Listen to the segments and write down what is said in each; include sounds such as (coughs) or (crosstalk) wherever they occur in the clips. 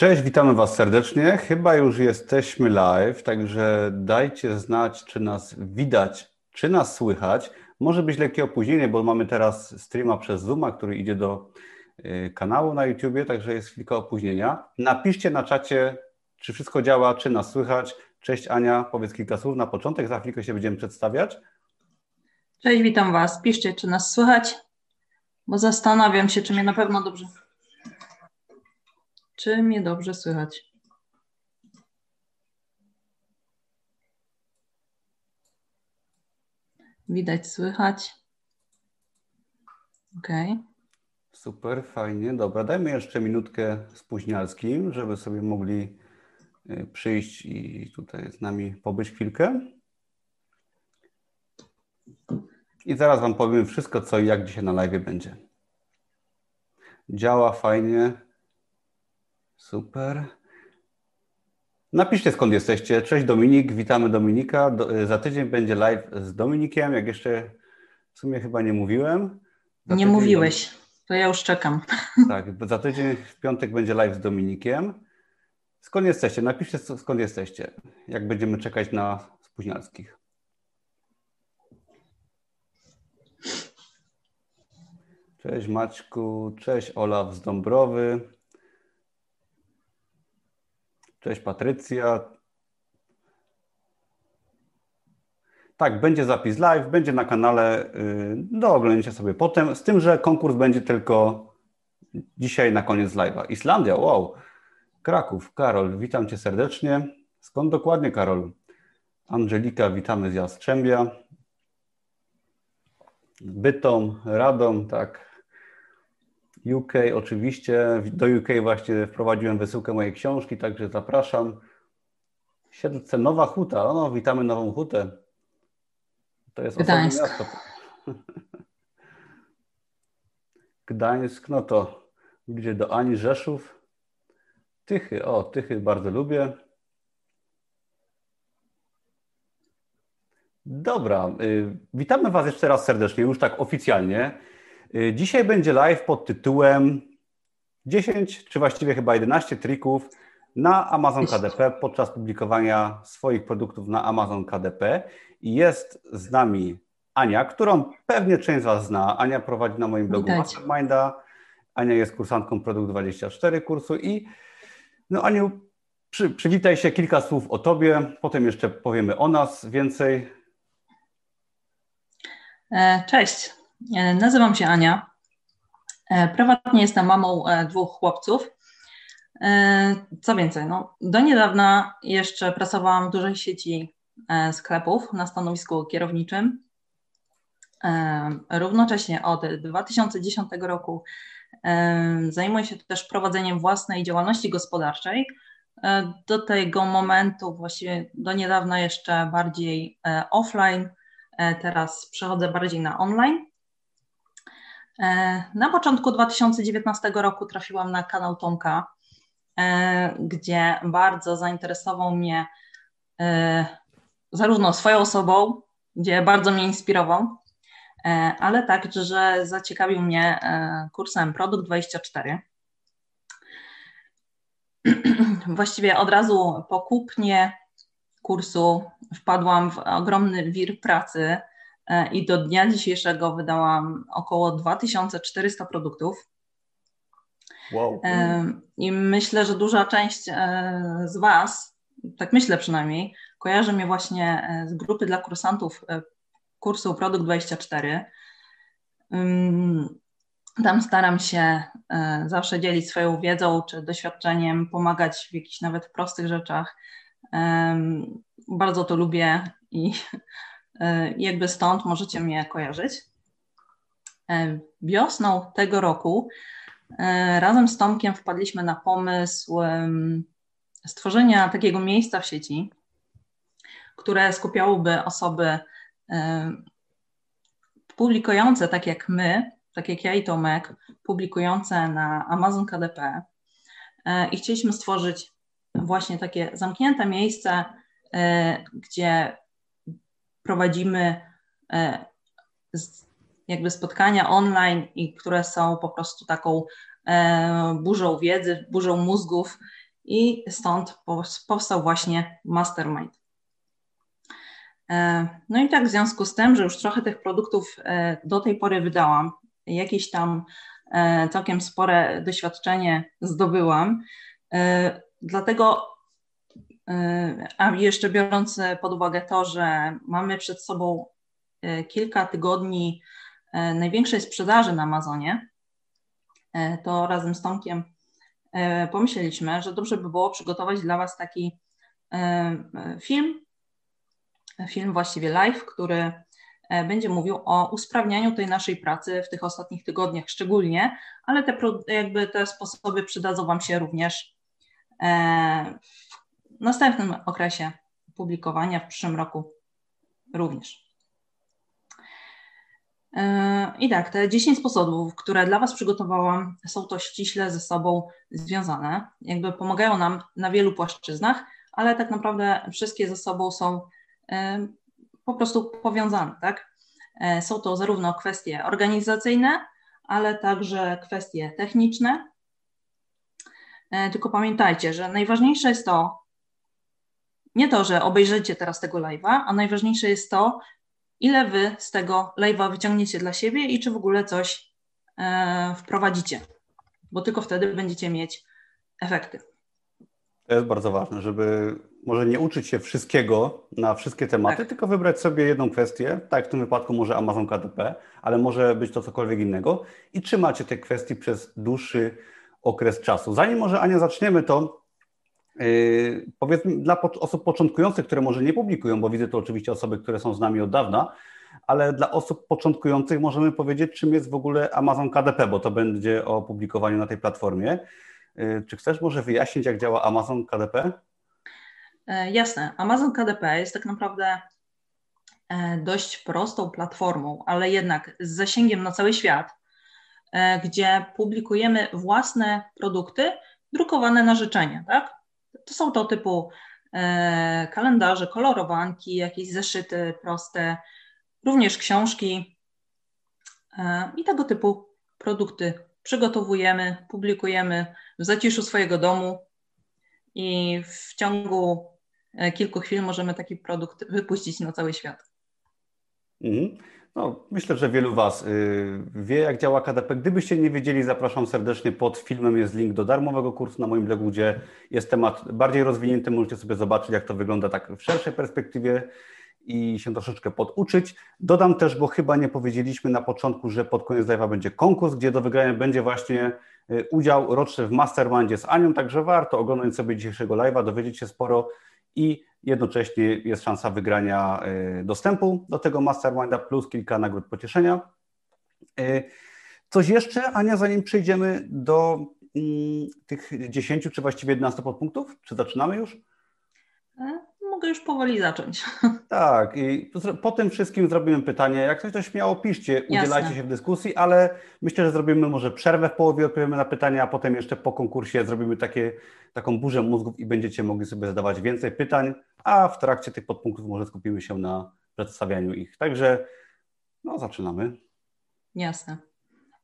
Cześć, witamy Was serdecznie. Chyba już jesteśmy live, także dajcie znać, czy nas widać, czy nas słychać. Może być lekkie opóźnienie, bo mamy teraz streama przez Zooma, który idzie do y, kanału na YouTubie, także jest chwilka opóźnienia. Napiszcie na czacie, czy wszystko działa, czy nas słychać. Cześć Ania, powiedz kilka słów na początek, za chwilkę się będziemy przedstawiać. Cześć, witam Was. Piszcie, czy nas słychać, bo zastanawiam się, czy mnie na pewno dobrze czy mnie dobrze słychać? Widać, słychać. Ok. Super, fajnie. Dobra, dajmy jeszcze minutkę spóźnialskim, żeby sobie mogli y, przyjść i tutaj z nami pobyć chwilkę. I zaraz Wam powiem wszystko, co i jak dzisiaj na live będzie. Działa fajnie. Super. Napiszcie skąd jesteście. Cześć Dominik, witamy Dominika. Do, za tydzień będzie live z Dominikiem, jak jeszcze w sumie chyba nie mówiłem. Za nie mówiłeś, to ja już czekam. (laughs) Tak, za tydzień w piątek będzie live z Dominikiem. Skąd jesteście? Napiszcie skąd jesteście, jak będziemy czekać na spóźnialskich. Cześć Maćku, cześć Olaf z Dąbrowy. Cześć Patrycja. Tak, będzie zapis live, będzie na kanale y, do oglądnięcia sobie potem, z tym, że konkurs będzie tylko dzisiaj na koniec live'a. Islandia, wow. Kraków, Karol, witam Cię serdecznie. Skąd dokładnie, Karol? Angelika, witamy z Jastrzębia. Bytom, Radom, tak, UK oczywiście, do UK właśnie wprowadziłem wysyłkę mojej książki, także zapraszam. Siedlce Nowa Huta, no witamy Nową Hutę. To jest Gdańsk. miasto. Gdańsk, no to gdzie do Ani Rzeszów. Tychy, o Tychy bardzo lubię. Dobra, y, witamy Was jeszcze raz serdecznie, już tak oficjalnie. Y, dzisiaj będzie live pod tytułem 10, czy właściwie chyba 11 trików na Amazon KDP podczas publikowania swoich produktów na Amazon KDP. I jest z nami Ania, którą pewnie część z Was zna. Ania prowadzi na moim blogu Masterminda. Ania jest kursantką Produkt 24 kursu i no Aniu, przy, przywitaj się, kilka słów o Tobie, potem jeszcze powiemy o nas więcej. E, cześć, nazywam się Ania. E, prywatnie jestem mamą e, dwóch chłopców. Co więcej, no, do niedawna jeszcze pracowałam w dużej sieci sklepów na stanowisku kierowniczym. Równocześnie od 2010 roku zajmuję się też prowadzeniem własnej działalności gospodarczej. Do tego momentu, właściwie do niedawna jeszcze bardziej offline, teraz przechodzę bardziej na online. E, na początku 2019 roku trafiłam na kanał Tomka, e, gdzie bardzo zainteresował mnie e, zarówno swoją osobą, gdzie bardzo mnie inspirował, ale także zaciekawił mnie kursem Produkt 24. (clears throat) Właściwie od razu po kupnie kursu wpadłam w ogromny wir pracy, i do dnia dzisiejszego wydałam około 2400 produktów. Wow. E, I myślę, że duża część e, z Was, tak myślę przynajmniej, kojarzy mnie właśnie z grupy dla kursantów kursu Produkt 24. Tam staram się zawsze dzielić swoją wiedzą czy doświadczeniem, pomagać w jakichś nawet prostych rzeczach. Bardzo to lubię i E, (laughs) jakby stąd możecie mnie kojarzyć. E, wiosną tego roku e, razem z Tomkiem wpadliśmy na pomysł stworzenia takiego miejsca w sieci, które skupiałoby osoby publikujące tak jak my, tak jak ja i Tomek, publikujące na Amazon KDP. I chcieliśmy stworzyć właśnie takie zamknięte miejsce, gdzie prowadzimy e, jakby spotkania online i które są po prostu taką e, burzą wiedzy, burzą mózgów i stąd powstał właśnie Mastermind. No i tak w związku z tym, że już trochę tych produktów do tej pory wydałam, jakieś tam całkiem spore doświadczenie zdobyłam, dlatego a jeszcze biorąc pod uwagę to, że mamy przed sobą e, kilka tygodni e, największej sprzedaży na Amazonie, e, to razem z Tomkiem pomyśleliśmy, że dobrze by było przygotować dla Was taki film, film właściwie live, który będzie mówił o usprawnianiu tej naszej pracy w tych ostatnich tygodniach szczególnie, ale te, jakby te sposoby przydadzą Wam się również w następnym okresie publikowania w przyszłym roku również. E, I tak, te 10 sposobów, które dla Was przygotowałam, są to ściśle ze sobą związane. Jakby pomagają nam na wielu płaszczyznach, ale tak naprawdę wszystkie ze sobą są e, po prostu powiązane. Tak? E, są to zarówno kwestie organizacyjne, ale także kwestie techniczne. Tylko pamiętajcie, że najważniejsze jest to, nie to, że obejrzycie teraz tego live'a, a najważniejsze jest to, ile wy z tego live'a wyciągniecie dla siebie i czy w ogóle coś e, wprowadzicie, bo tylko wtedy będziecie mieć efekty. To jest bardzo ważne, żeby może nie uczyć się wszystkiego na wszystkie tematy, tak. tylko wybrać sobie jedną kwestię, tak w tym wypadku może Amazon KDP, ale może być to cokolwiek innego i trzymacie tej kwestii przez dłuższy okres czasu. Zanim może Ania zaczniemy, to powiedzmy dla osób początkujących, które może nie publikują, bo widzę to oczywiście osoby, które są z nami od dawna, ale dla osób początkujących możemy powiedzieć, czym jest w ogóle Amazon KDP, bo to będzie o publikowaniu na tej platformie. Yy, czy chcesz może wyjaśnić, jak działa Amazon KDP? E, jasne. Amazon KDP jest tak naprawdę e, dość prostą platformą, ale jednak z zasięgiem na cały świat, e, gdzie publikujemy własne produkty drukowane na życzenie, tak? To są to typu e, kalendarze, kolorowanki, jakieś zeszyty proste, również książki e, i tego typu produkty przygotowujemy, publikujemy w zaciszu swojego domu i w ciągu e, kilku chwil możemy taki produkt wypuścić na cały świat. Mhm. No, myślę, że wielu Was y, wie, jak działa KDP. Gdybyście nie wiedzieli, zapraszam serdecznie. Pod filmem jest link do darmowego kursu na moim blogu, gdzie jest temat bardziej rozwinięty. Możecie sobie zobaczyć, jak to wygląda tak w szerszej perspektywie i się troszeczkę poduczyć. Dodam też, bo chyba nie powiedzieliśmy na początku, że pod koniec live'a będzie konkurs, gdzie do wygrania będzie właśnie y, udział roczny w Mastermindzie z Anią, także warto oglądać sobie dzisiejszego live'a, dowiedzieć się sporo i jednocześnie jest szansa wygrania y, dostępu do tego Masterminda plus kilka nagród pocieszenia. Y, coś jeszcze, Ania, zanim przejdziemy do mm, tych 10 czy właściwie 11 podpunktów? Czy zaczynamy już? Mogę już powoli zacząć. (laughs) Tak, i po tym wszystkim zrobimy pytanie. Jak ktoś to śmiało piszcie, udzielajcie Jasne. się w dyskusji, ale myślę, że zrobimy może przerwę w połowie, odpowiemy na pytania, a potem jeszcze po konkursie zrobimy takie, taką burzę mózgów i będziecie mogli sobie zadawać więcej pytań, a w trakcie tych podpunktów może skupimy się na przedstawianiu ich. Także no, zaczynamy. Jasne.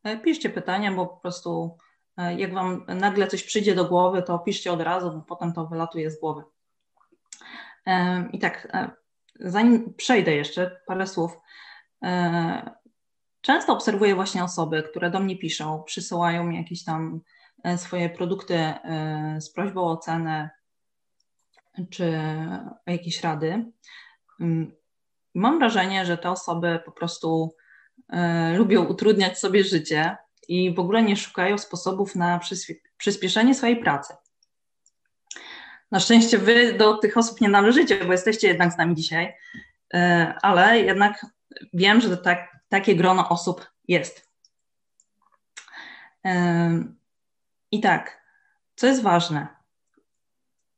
E, piszcie pytania, bo po prostu e, jak Wam nagle coś przyjdzie do głowy, to piszcie od razu, bo potem to wylatuje z głowy. I tak, e, zanim przejdę jeszcze parę słów, e, często obserwuję właśnie osoby, które do mnie piszą, przysyłają mi jakieś tam e, swoje produkty z prośbą o cenę czy o jakieś rady. Mam wrażenie, że te osoby po prostu lubią utrudniać sobie życie i w ogóle nie szukają sposobów na przyspieszenie swojej pracy. Na szczęście wy do tych osób nie należycie, bo jesteście jednak z nami dzisiaj, e, ale jednak wiem, że tak, takie grono osób jest. E, I tak, co jest ważne?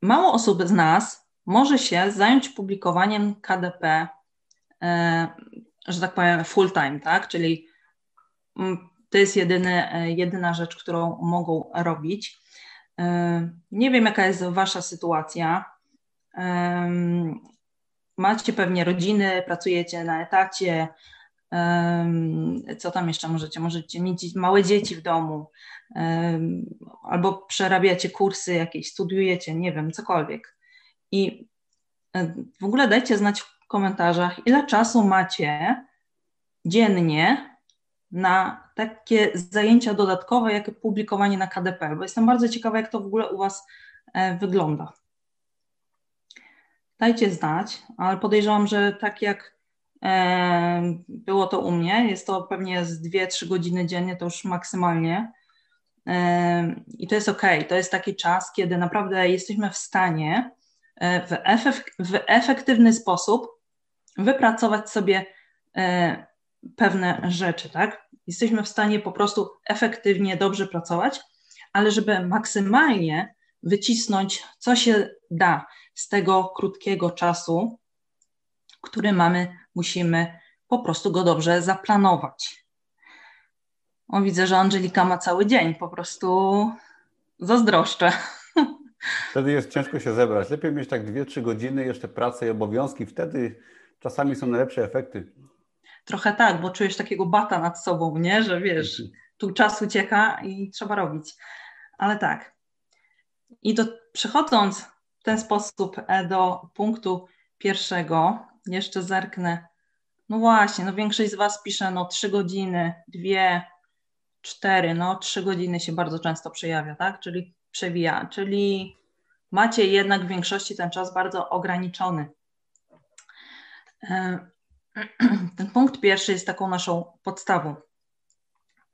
Mało osób z nas może się zająć publikowaniem KDP, e, że tak powiem, full time, tak? Czyli mm, to jest jedyny, jedyna rzecz, którą mogą robić. Nie wiem, jaka jest Wasza sytuacja. Macie pewnie rodziny, pracujecie na etacie. Co tam jeszcze możecie? Możecie mieć małe dzieci w domu. albo przerabiacie kursy jakieś, studiujecie, nie wiem, cokolwiek. I e, w ogóle dajcie znać w komentarzach, ile czasu macie dziennie na takie zajęcia dodatkowe, jak publikowanie na KDP, bo jestem bardzo ciekawa, jak to w ogóle u Was e, wygląda. Dajcie znać, ale podejrzewam, że tak jak e, było to u mnie, jest to pewnie z 2-3 godziny dziennie, to już maksymalnie. I to jest ok, to jest taki czas, kiedy naprawdę jesteśmy w stanie e, w, w efektywny sposób wypracować sobie e, pewne rzeczy, tak? Jesteśmy w stanie po prostu efektywnie, dobrze pracować, ale żeby maksymalnie wycisnąć, co się da z tego krótkiego czasu, który mamy, musimy po prostu go dobrze zaplanować. O, widzę, że Angelika ma cały dzień, po prostu zazdroszczę. Wtedy jest ciężko się zebrać. Lepiej mieć tak 2-3 godziny jeszcze pracy i obowiązki, wtedy czasami są najlepsze efekty. Trochę tak, bo czujesz takiego bata nad sobą, nie? Że wiesz, tu czas ucieka i trzeba robić. Ale tak. I to przechodząc w ten sposób e, do punktu pierwszego, jeszcze zerknę. No właśnie, no większość z Was pisze no 3 godziny, 2, 4, no 3 godziny się bardzo często przejawia, tak? Czyli przewija, czyli macie jednak w większości ten czas bardzo ograniczony. (clears throat) Ten punkt pierwszy jest taką naszą podstawą,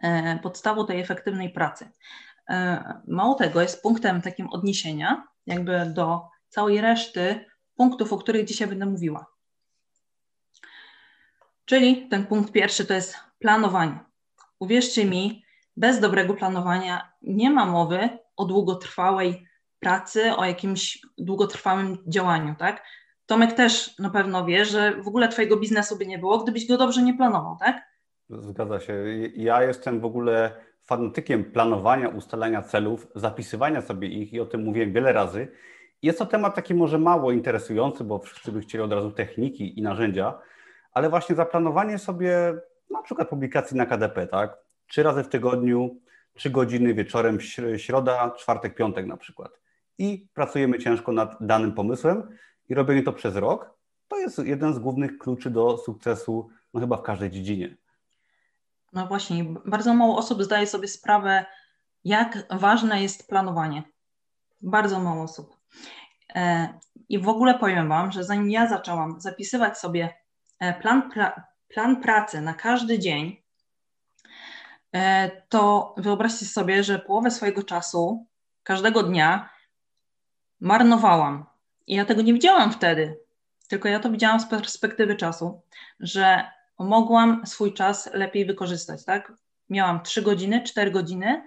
e, podstawą tej efektywnej pracy. E, mało tego, jest punktem takim odniesienia jakby do całej reszty punktów, o których dzisiaj będę mówiła. Czyli ten punkt pierwszy to jest planowanie. Uwierzcie mi, bez dobrego planowania nie ma mowy o długotrwałej pracy, o jakimś długotrwałym działaniu, tak? Tomek też na pewno wie, że w ogóle Twojego biznesu by nie było, gdybyś go dobrze nie planował, tak? Zgadza się. Ja jestem w ogóle fanatykiem planowania, ustalania celów, zapisywania sobie ich i o tym mówiłem wiele razy. Jest to temat taki może mało interesujący, bo wszyscy by chcieli od razu techniki i narzędzia, ale właśnie zaplanowanie sobie na przykład publikacji na KDP, tak? Trzy razy w tygodniu, trzy godziny wieczorem, środa, czwartek, piątek na przykład. I pracujemy ciężko nad danym pomysłem i robienie to przez rok, to jest jeden z głównych kluczy do sukcesu, no chyba w każdej dziedzinie. No właśnie, bardzo mało osób zdaje sobie sprawę, jak ważne jest planowanie. Bardzo mało osób. E, I w ogóle powiem Wam, że zanim ja zaczęłam zapisywać sobie e, plan, plan pracy na każdy dzień, e, to wyobraźcie sobie, że połowę swojego czasu każdego dnia marnowałam. I ja tego nie widziałam wtedy, tylko ja to widziałam z perspektywy czasu, że mogłam swój czas lepiej wykorzystać, tak? Miałam 3 godziny, 4 godziny,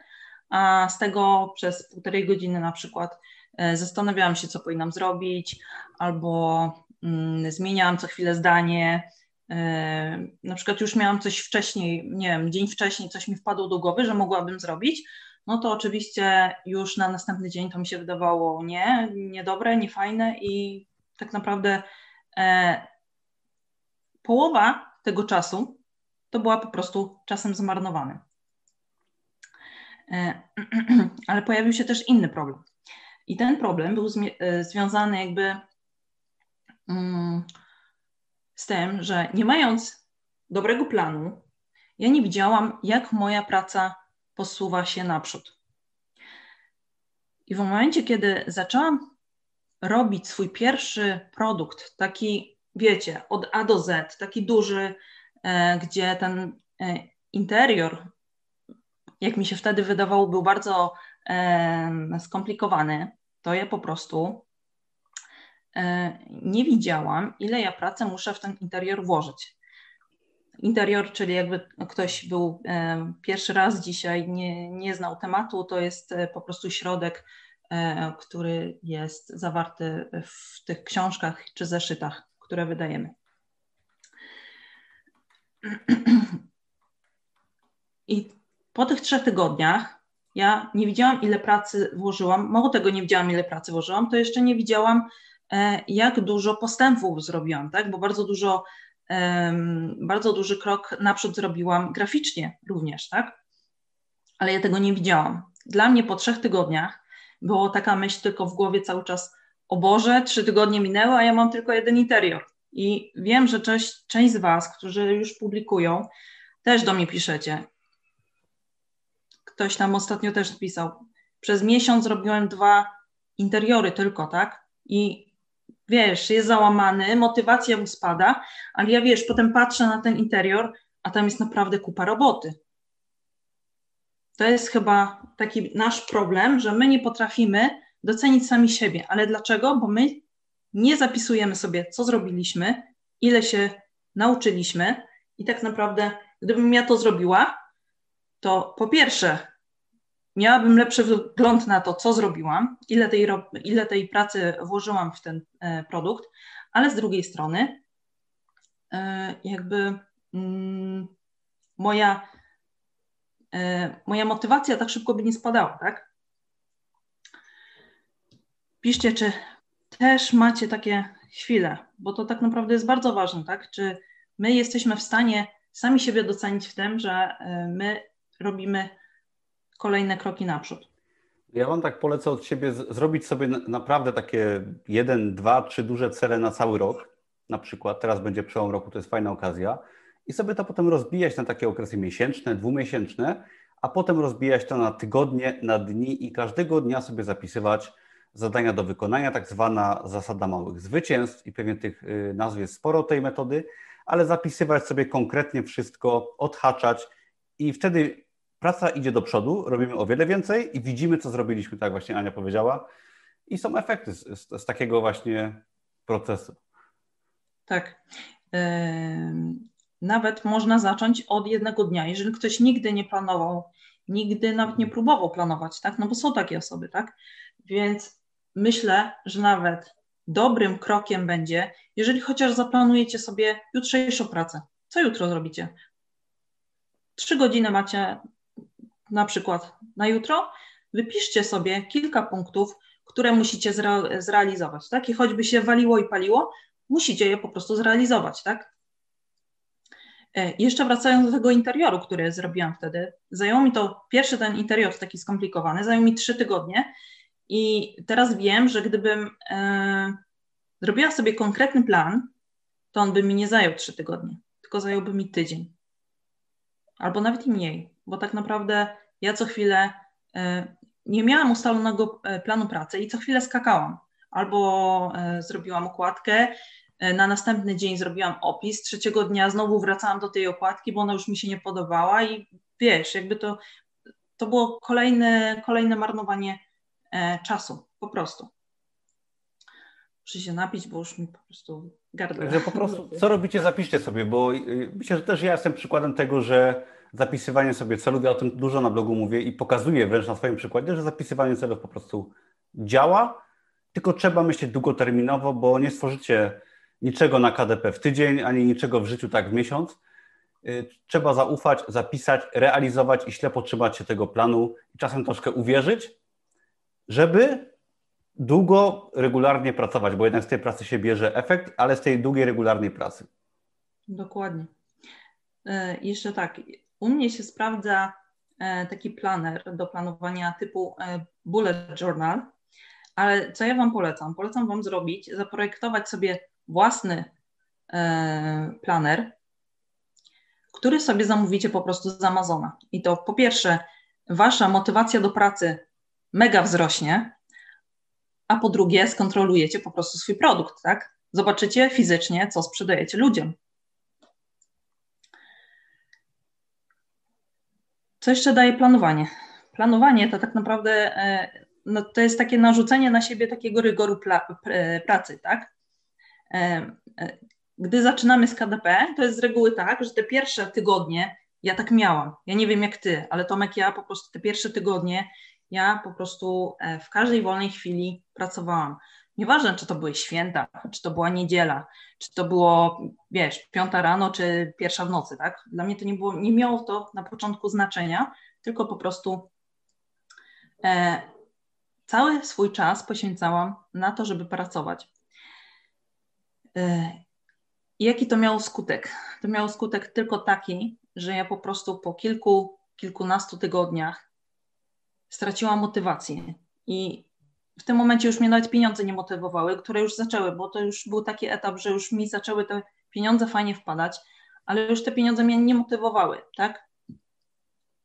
a z tego przez półtorej godziny na przykład e, zastanawiałam się, co powinnam zrobić, albo mm, zmieniałam co chwilę zdanie. E, na przykład już miałam coś wcześniej, nie wiem, dzień wcześniej coś mi wpadło do głowy, że mogłabym zrobić, no to oczywiście już na następny dzień to mi się wydawało nie, niedobre, niefajne i tak naprawdę e, połowa tego czasu to była po prostu czasem zmarnowany. E, (clears throat) ale pojawił się też inny problem. I ten problem był e, związany jakby mm, z tym, że nie mając dobrego planu, ja nie widziałam, jak moja praca posuwa się naprzód. I w momencie, kiedy zaczęłam robić swój pierwszy produkt, taki, wiecie, od A do Z, taki duży, e, gdzie ten e, interior, jak mi się wtedy wydawało, był bardzo e, skomplikowany, to ja po prostu nie widziałam, ile ja pracy muszę w ten interior włożyć interior, czyli jakby ktoś był e, pierwszy raz dzisiaj, nie, nie znał tematu, to jest e, po prostu środek, e, który jest zawarty w tych książkach czy zeszytach, które wydajemy. (clears throat) I po tych trzech tygodniach ja nie widziałam, ile pracy włożyłam. Mało tego, nie widziałam, ile pracy włożyłam, to jeszcze nie widziałam, jak dużo postępów zrobiłam, tak? bo bardzo dużo bardzo duży krok naprzód zrobiłam graficznie również, tak? ale ja tego nie widziałam. Dla mnie po trzech tygodniach było taka myśl tylko w głowie cały czas, o Boże, trzy tygodnie minęły, a ja mam tylko jeden interior. I wiem, że część, część z Was, którzy już publikują, też do mnie piszecie. Ktoś tam ostatnio też pisał. Przez miesiąc robiłem dwa interiory tylko, tak? I wiesz, jest załamany, motywacja mu spada, ale ja wiesz, potem patrzę na ten interior, a tam jest naprawdę kupa roboty. To jest chyba taki nasz problem, że my nie potrafimy docenić sami siebie. Ale dlaczego? Bo my nie zapisujemy sobie, co zrobiliśmy, ile się nauczyliśmy, i tak naprawdę, gdybym ja to zrobiła, to po pierwsze, miałabym lepszy wgląd na to, co zrobiłam, ile tej, ile tej pracy włożyłam w ten e, produkt, ale z drugiej strony, e, jakby mm, moja, e, moja motywacja tak szybko by nie spadała, tak? Piszcie, czy też macie takie chwile, bo to tak naprawdę jest bardzo ważne, tak? Czy my jesteśmy w stanie sami siebie docenić w tym, że my robimy kolejne kroki naprzód. Ja Wam tak polecę od siebie zrobić sobie naprawdę takie jeden, dwa, trzy duże cele na cały rok. Na przykład teraz będzie przełom roku, to jest fajna okazja. I sobie to potem rozbijać na takie okresy miesięczne, dwumiesięczne, a potem rozbijać to na tygodnie, na dni i każdego dnia sobie zapisywać zadania do wykonania, tak zwana zasada małych zwycięstw i pewnie tych y, nazw jest sporo tej metody, ale zapisywać sobie konkretnie wszystko, odhaczać i wtedy praca idzie do przodu, robimy o wiele więcej i widzimy, co zrobiliśmy, tak właśnie Ania powiedziała. I są efekty z, z, z takiego właśnie procesu. Tak. Nawet można zacząć od jednego dnia. Jeżeli ktoś nigdy nie planował, nigdy nawet nie próbował planować, tak? No bo są takie osoby, tak? Więc myślę, że nawet dobrym krokiem będzie, jeżeli chociaż zaplanujecie sobie jutrzejszą pracę. Co jutro zrobicie? Trzy godziny macie na przykład na jutro, wypiszcie sobie kilka punktów, które musicie zre zrealizować, tak? I choćby się waliło i paliło, musicie je po prostu zrealizować, tak? E, jeszcze wracając do tego interioru, który zrobiłam wtedy, zajęło mi to, pierwszy ten interior taki skomplikowany, zajął mi trzy tygodnie i teraz wiem, że gdybym e, zrobiła sobie konkretny plan, to on by mi nie zajął trzy tygodnie, tylko zająłby mi tydzień. Albo nawet i mniej bo tak naprawdę ja co chwilę e, nie miałam ustalonego e, planu pracy i co chwilę skakałam. Albo e, zrobiłam okładkę, na następny dzień zrobiłam opis, trzeciego dnia znowu wracałam do tej okładki, bo ona już mi się nie podobała i wiesz, jakby to, to było kolejne, kolejne marnowanie czasu, po prostu. Muszę się napić, bo już mi po prostu gardło. Po prostu, (laughs) co robicie, zapiszcie sobie, bo myślę, że też ja jestem przykładem tego, że zapisywanie sobie celów, ja o tym dużo na blogu mówię i pokazuję wręcz na swoim przykładzie, że zapisywanie celów po prostu działa, tylko trzeba myśleć długoterminowo, bo nie stworzycie niczego na KDP w tydzień, ani niczego w życiu tak w miesiąc. Y, trzeba zaufać, zapisać, realizować i ślepo trzymać się tego planu i czasem troszkę uwierzyć, żeby długo, regularnie pracować, bo jednak z tej pracy się bierze efekt, ale z tej długiej, regularnej pracy. Dokładnie. Y, jeszcze tak, u mnie się sprawdza e, taki planer do planowania typu e, bullet journal, ale co ja Wam polecam? Polecam Wam zrobić, zaprojektować sobie własny e, planer, który sobie zamówicie po prostu z Amazona. I to po pierwsze, Wasza motywacja do pracy mega wzrośnie, a po drugie, skontrolujecie po prostu swój produkt, tak? Zobaczycie fizycznie, co sprzedajecie ludziom. Co jeszcze daje planowanie? Planowanie to tak naprawdę e, no, to jest takie narzucenie na siebie takiego rygoru pracy, tak? E, e, gdy zaczynamy z KDP, to jest z reguły tak, że te pierwsze tygodnie ja tak miałam. Ja nie wiem jak ty, ale Tomek, ja po prostu te pierwsze tygodnie ja po prostu w każdej wolnej chwili pracowałam. Nieważne, czy to były święta, czy to była niedziela, czy to było, wiesz, piąta rano, czy pierwsza w nocy, tak? Dla mnie to nie było, nie miało to na początku znaczenia, tylko po prostu e, cały swój czas poświęcałam na to, żeby pracować. E, jaki to miało skutek? To miało skutek tylko taki, że ja po prostu po kilku, kilkunastu tygodniach straciłam motywację i w tym momencie już mnie nawet pieniądze nie motywowały, które już zaczęły, bo to już był taki etap, że już mi zaczęły te pieniądze fajnie wpadać, ale już te pieniądze mnie nie motywowały, tak?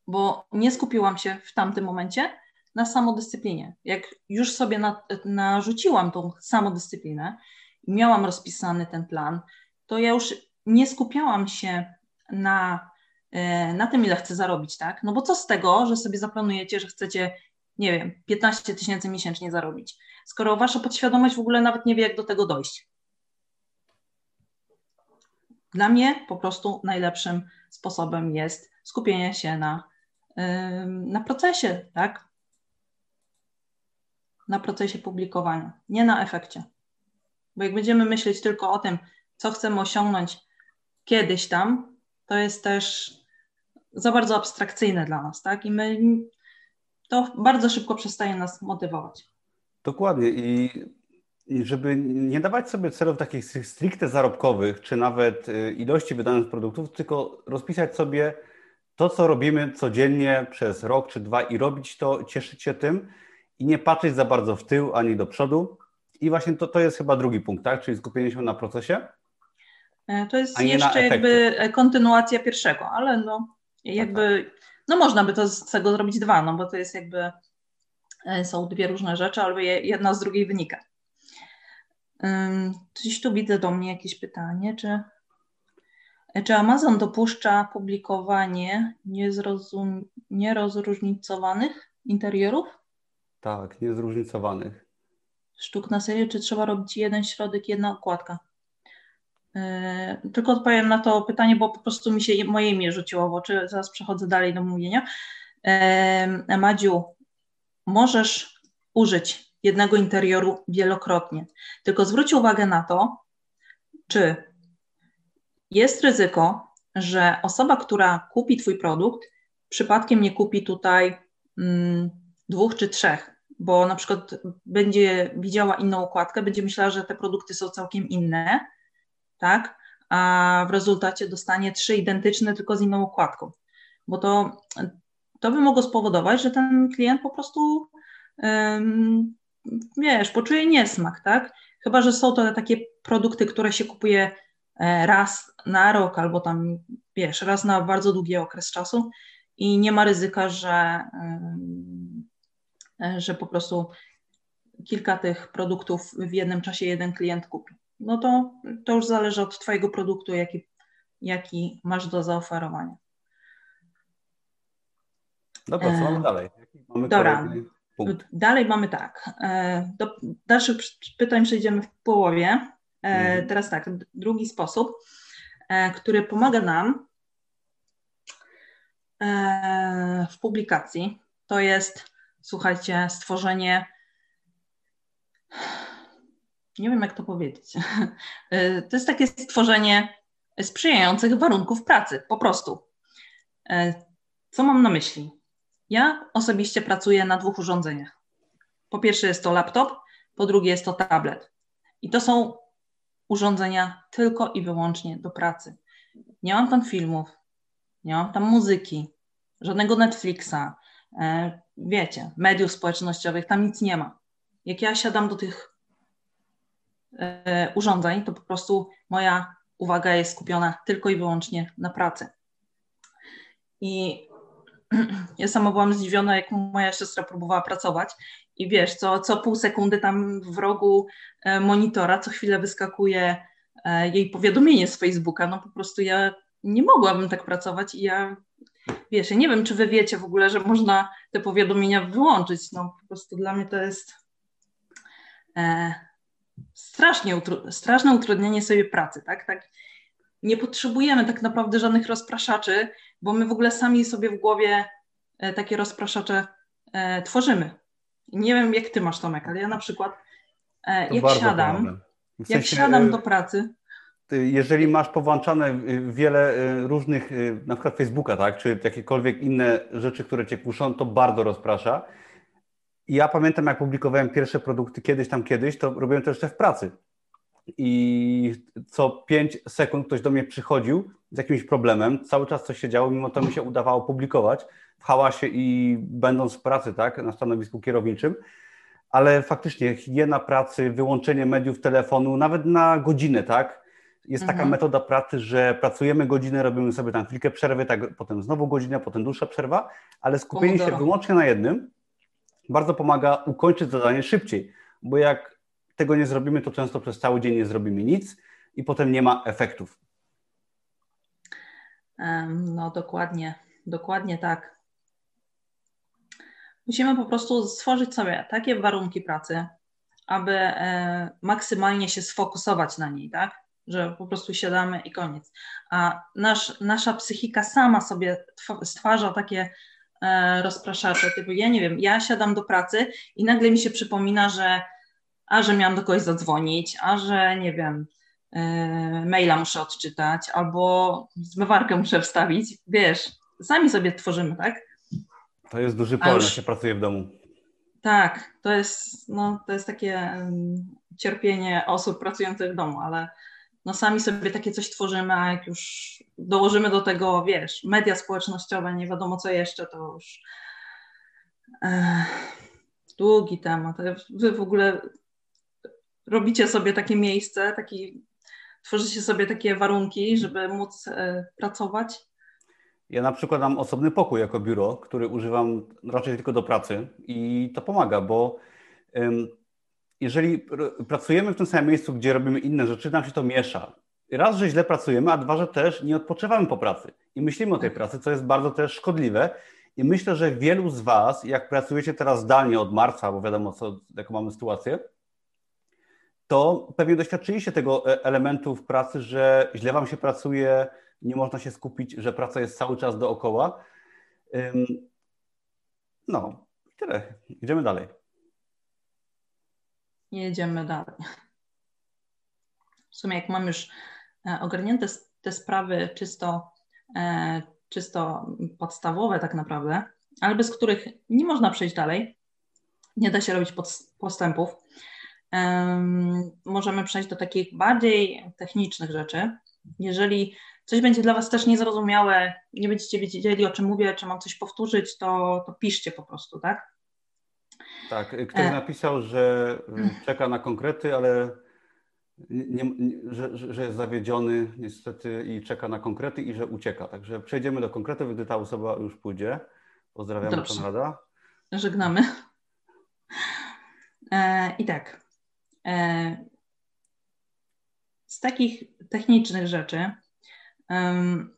Bo nie skupiłam się w tamtym momencie na samodyscyplinie. Jak już sobie na, narzuciłam tą samodyscyplinę i miałam rozpisany ten plan, to ja już nie skupiałam się na, e, na tym, ile chcę zarobić, tak? No bo co z tego, że sobie zaplanujecie, że chcecie, nie wiem, 15 tysięcy miesięcznie zarobić, skoro wasza podświadomość w ogóle nawet nie wie, jak do tego dojść. Dla mnie po prostu najlepszym sposobem jest skupienie się na, na procesie, tak? Na procesie publikowania, nie na efekcie. Bo jak będziemy myśleć tylko o tym, co chcemy osiągnąć kiedyś tam, to jest też za bardzo abstrakcyjne dla nas, tak? I my to bardzo szybko przestaje nas motywować. Dokładnie. I, I, żeby nie dawać sobie celów takich stricte zarobkowych, czy nawet y, ilości wydanych produktów, tylko rozpisać sobie to, co robimy codziennie przez rok czy dwa i robić to, cieszyć się tym i nie patrzeć za bardzo w tył ani do przodu. I właśnie to, to jest chyba drugi punkt, tak? Czyli skupienie się na procesie E, to jest jeszcze jakby kontynuacja pierwszego, ale no jakby, no można by to z tego zrobić dwa, no bo to jest jakby, e, są dwie różne rzeczy, ale jedna z drugiej wynika. Coś tu widzę do mnie jakieś pytanie, czy, czy Amazon dopuszcza publikowanie niezrozum, nierozróżnicowanych interiorów? Tak, niezróżnicowanych. Sztuk na serię, czy trzeba robić jeden środek, jedna okładka? E, tylko odpowiem na to pytanie, bo po prostu mi się moje imię rzuciło w oczy. Zaraz przechodzę dalej do mówienia. E, Madziu, możesz użyć jednego interioru wielokrotnie, tylko zwróć uwagę na to, czy jest ryzyko, że osoba, która kupi Twój produkt, przypadkiem nie kupi tutaj mm, dwóch czy trzech, bo na przykład będzie widziała inną układkę, będzie myślała, że te produkty są całkiem inne tak? A w rezultacie dostanie trzy identyczne, tylko z inną układką. Bo to, to by mogło spowodować, że ten klient po prostu um, wiesz, poczuje niesmak, tak? Chyba, że są to takie produkty, które się kupuje e, raz na rok albo tam, wiesz, raz na bardzo długi okres czasu i nie ma ryzyka, że, e, że po prostu kilka tych produktów w jednym czasie jeden klient kupi no to, to już zależy od Twojego produktu, jaki, jaki masz do zaoferowania. Dobra, co mamy e, dalej? Mamy Dobra, dalej mamy tak. E, do dalszych pytań przejdziemy w połowie. E, mhm. Teraz tak, drugi sposób, który pomaga nam w publikacji, to jest, słuchajcie, stworzenie nie wiem jak to powiedzieć. E, (laughs) to jest takie stworzenie sprzyjających warunków pracy, po prostu. E, co mam na myśli? Ja osobiście pracuję na dwóch urządzeniach. Po pierwsze jest to laptop, po drugie jest to tablet. I to są urządzenia tylko i wyłącznie do pracy. Nie mam tam filmów, nie mam tam muzyki, żadnego Netflixa, e, wiecie, mediów społecznościowych, tam nic nie ma. Jak ja siadam do tych urządzeń, to po prostu moja uwaga jest skupiona tylko i wyłącznie na pracy. I (clears throat) ja sama byłam zdziwiona, jak moja siostra próbowała pracować i wiesz, co, co pół sekundy tam w rogu e, monitora co chwilę wyskakuje e, jej powiadomienie z Facebooka. No po prostu ja nie mogłabym tak pracować i ja, wiesz, ja nie wiem, czy wy wiecie w ogóle, że można te powiadomienia wyłączyć. No po prostu dla mnie to jest strasznie utru straszne utrudnienie sobie pracy, tak? tak? Nie potrzebujemy tak naprawdę żadnych rozpraszaczy, bo my w ogóle sami sobie w głowie e, takie rozpraszacze e, tworzymy. Nie wiem, jak ty masz, Tomek, ale ja na przykład e, jak siadam, w sensie, jak siadam do pracy, jeżeli masz powłączane wiele różnych, na przykład Facebooka, tak, czy jakiekolwiek inne rzeczy, które cię kuszą, to bardzo rozprasza. I ja pamiętam, jak publikowałem pierwsze produkty kiedyś tam kiedyś, to robiłem to jeszcze w pracy. I co 5 sekund ktoś do mnie przychodził z jakimś problemem, cały czas coś się działo, mimo to mi się udawało publikować. w hałasie i będąc w pracy, tak, na stanowisku kierowniczym, ale faktycznie higiena pracy, wyłączenie mediów, telefonu, nawet na godzinę, tak, jest taka mhm. metoda pracy, że pracujemy godzinę, robimy sobie tam chwilkę przerwy, tak, potem znowu godzinę, potem dłuższa przerwa, ale skupienie Pomodoro. się wyłącznie na jednym bardzo pomaga ukończyć zadanie szybciej, bo jak tego nie zrobimy, to często przez cały dzień nie zrobimy nic i potem nie ma efektów. No dokładnie, dokładnie tak. Musimy po prostu stworzyć sobie takie warunki pracy, aby e, maksymalnie się sfokusować na niej, tak? Że po prostu siadamy i koniec. A nasz, nasza psychika sama sobie stwarza takie rozpraszacze, typu ja nie wiem, ja siadam do pracy i nagle mi się przypomina, że a że miałam do kogoś zadzwonić, a że nie wiem, e, maila muszę odczytać, albo zmywarkę muszę wstawić. Wiesz, sami sobie tworzymy, tak? To jest duży problem, już... się pracuje w domu. Tak, to jest, no, to jest takie um, cierpienie osób pracujących w domu, ale no sami sobie takie coś tworzymy, a jak już dołożymy do tego, wiesz, media społecznościowe, nie wiadomo co jeszcze, to już e, długi temat. Wy w ogóle robicie sobie takie miejsce, taki, tworzycie sobie takie warunki, żeby móc e, pracować? Ja na przykład mam osobny pokój jako biuro, który używam raczej tylko do pracy i to pomaga, bo jeżeli pracujemy w tym samym miejscu, gdzie robimy inne rzeczy, nam się to miesza. Raz, że źle pracujemy, a dwa, że też nie odpoczywamy po pracy i myślimy o tej pracy, co jest bardzo też szkodliwe. I myślę, że wielu z Was, jak pracujecie teraz zdalnie od marca, bo wiadomo, co, jaką mamy sytuację, to pewnie doświadczyliście tego e, elementu w pracy, że źle Wam się pracuje, nie można się skupić, że praca jest cały czas dookoła. No, tyle. Idziemy dalej. Jedziemy dalej. W sumie, jak mam już e, ogarnięte te sprawy czysto, e, czysto podstawowe, tak naprawdę, ale bez których nie można przejść dalej, nie da się robić postępów, możemy przejść do takich bardziej technicznych rzeczy. Jeżeli coś będzie dla Was też niezrozumiałe, nie będziecie wiedzieli, o czym mówię, czy mam coś powtórzyć, to, to piszcie po prostu, tak? Tak, ktoś e. napisał, że y, czeka na konkrety, ale nie, nie, że, że jest zawiedziony niestety i czeka na konkrety i że ucieka. Także przejdziemy do konkretów, gdy ta osoba już pójdzie. Pozdrawiamy Dobrze. Konrada. Żegnamy. E, I tak, E, z takich technicznych rzeczy um,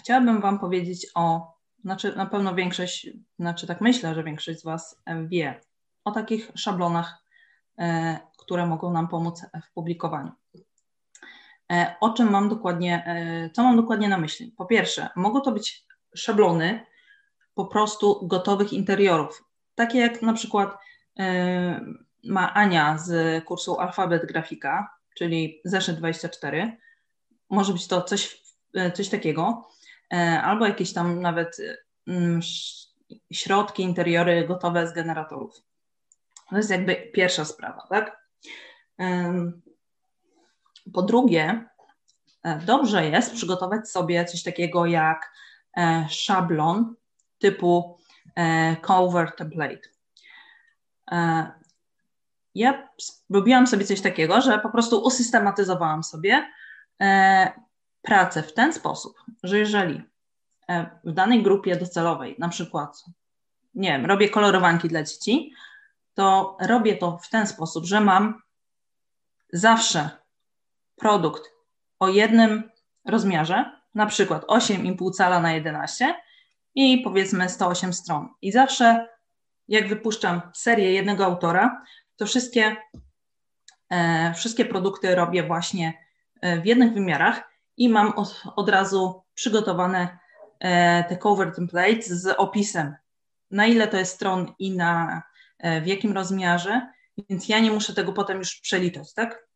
chciałabym Wam powiedzieć o, znaczy na pewno większość, znaczy tak myślę, że większość z Was wie o takich szablonach, e, które mogą nam pomóc w publikowaniu. E, o czym mam dokładnie, e, co mam dokładnie na myśli? Po pierwsze, mogą to być szablony po prostu gotowych interiorów, takie jak na przykład ma Ania z kursu Alfabet Grafika, czyli zeszyt 24. Może być to coś, coś takiego, albo jakieś tam nawet mm, środki, interiory gotowe z generatorów. To jest jakby pierwsza sprawa, tak? Po drugie, e, dobrze jest przygotować sobie coś takiego jak e, szablon typu cover template ja robiłam sobie coś takiego, że po prostu usystematyzowałam sobie e, pracę w ten sposób, że jeżeli e, w danej grupie docelowej, na przykład, nie wiem, robię kolorowanki dla dzieci, to robię to w ten sposób, że mam zawsze produkt o jednym rozmiarze, na przykład 8,5 cala na 11 i powiedzmy 108 stron. I zawsze jak wypuszczam serię jednego autora, to wszystkie, e, wszystkie produkty robię właśnie e, w jednych wymiarach i mam od, od razu przygotowane e, te cover templates z opisem, na ile to jest stron i na w jakim rozmiarze, więc ja nie muszę tego potem już przeliczać, tak?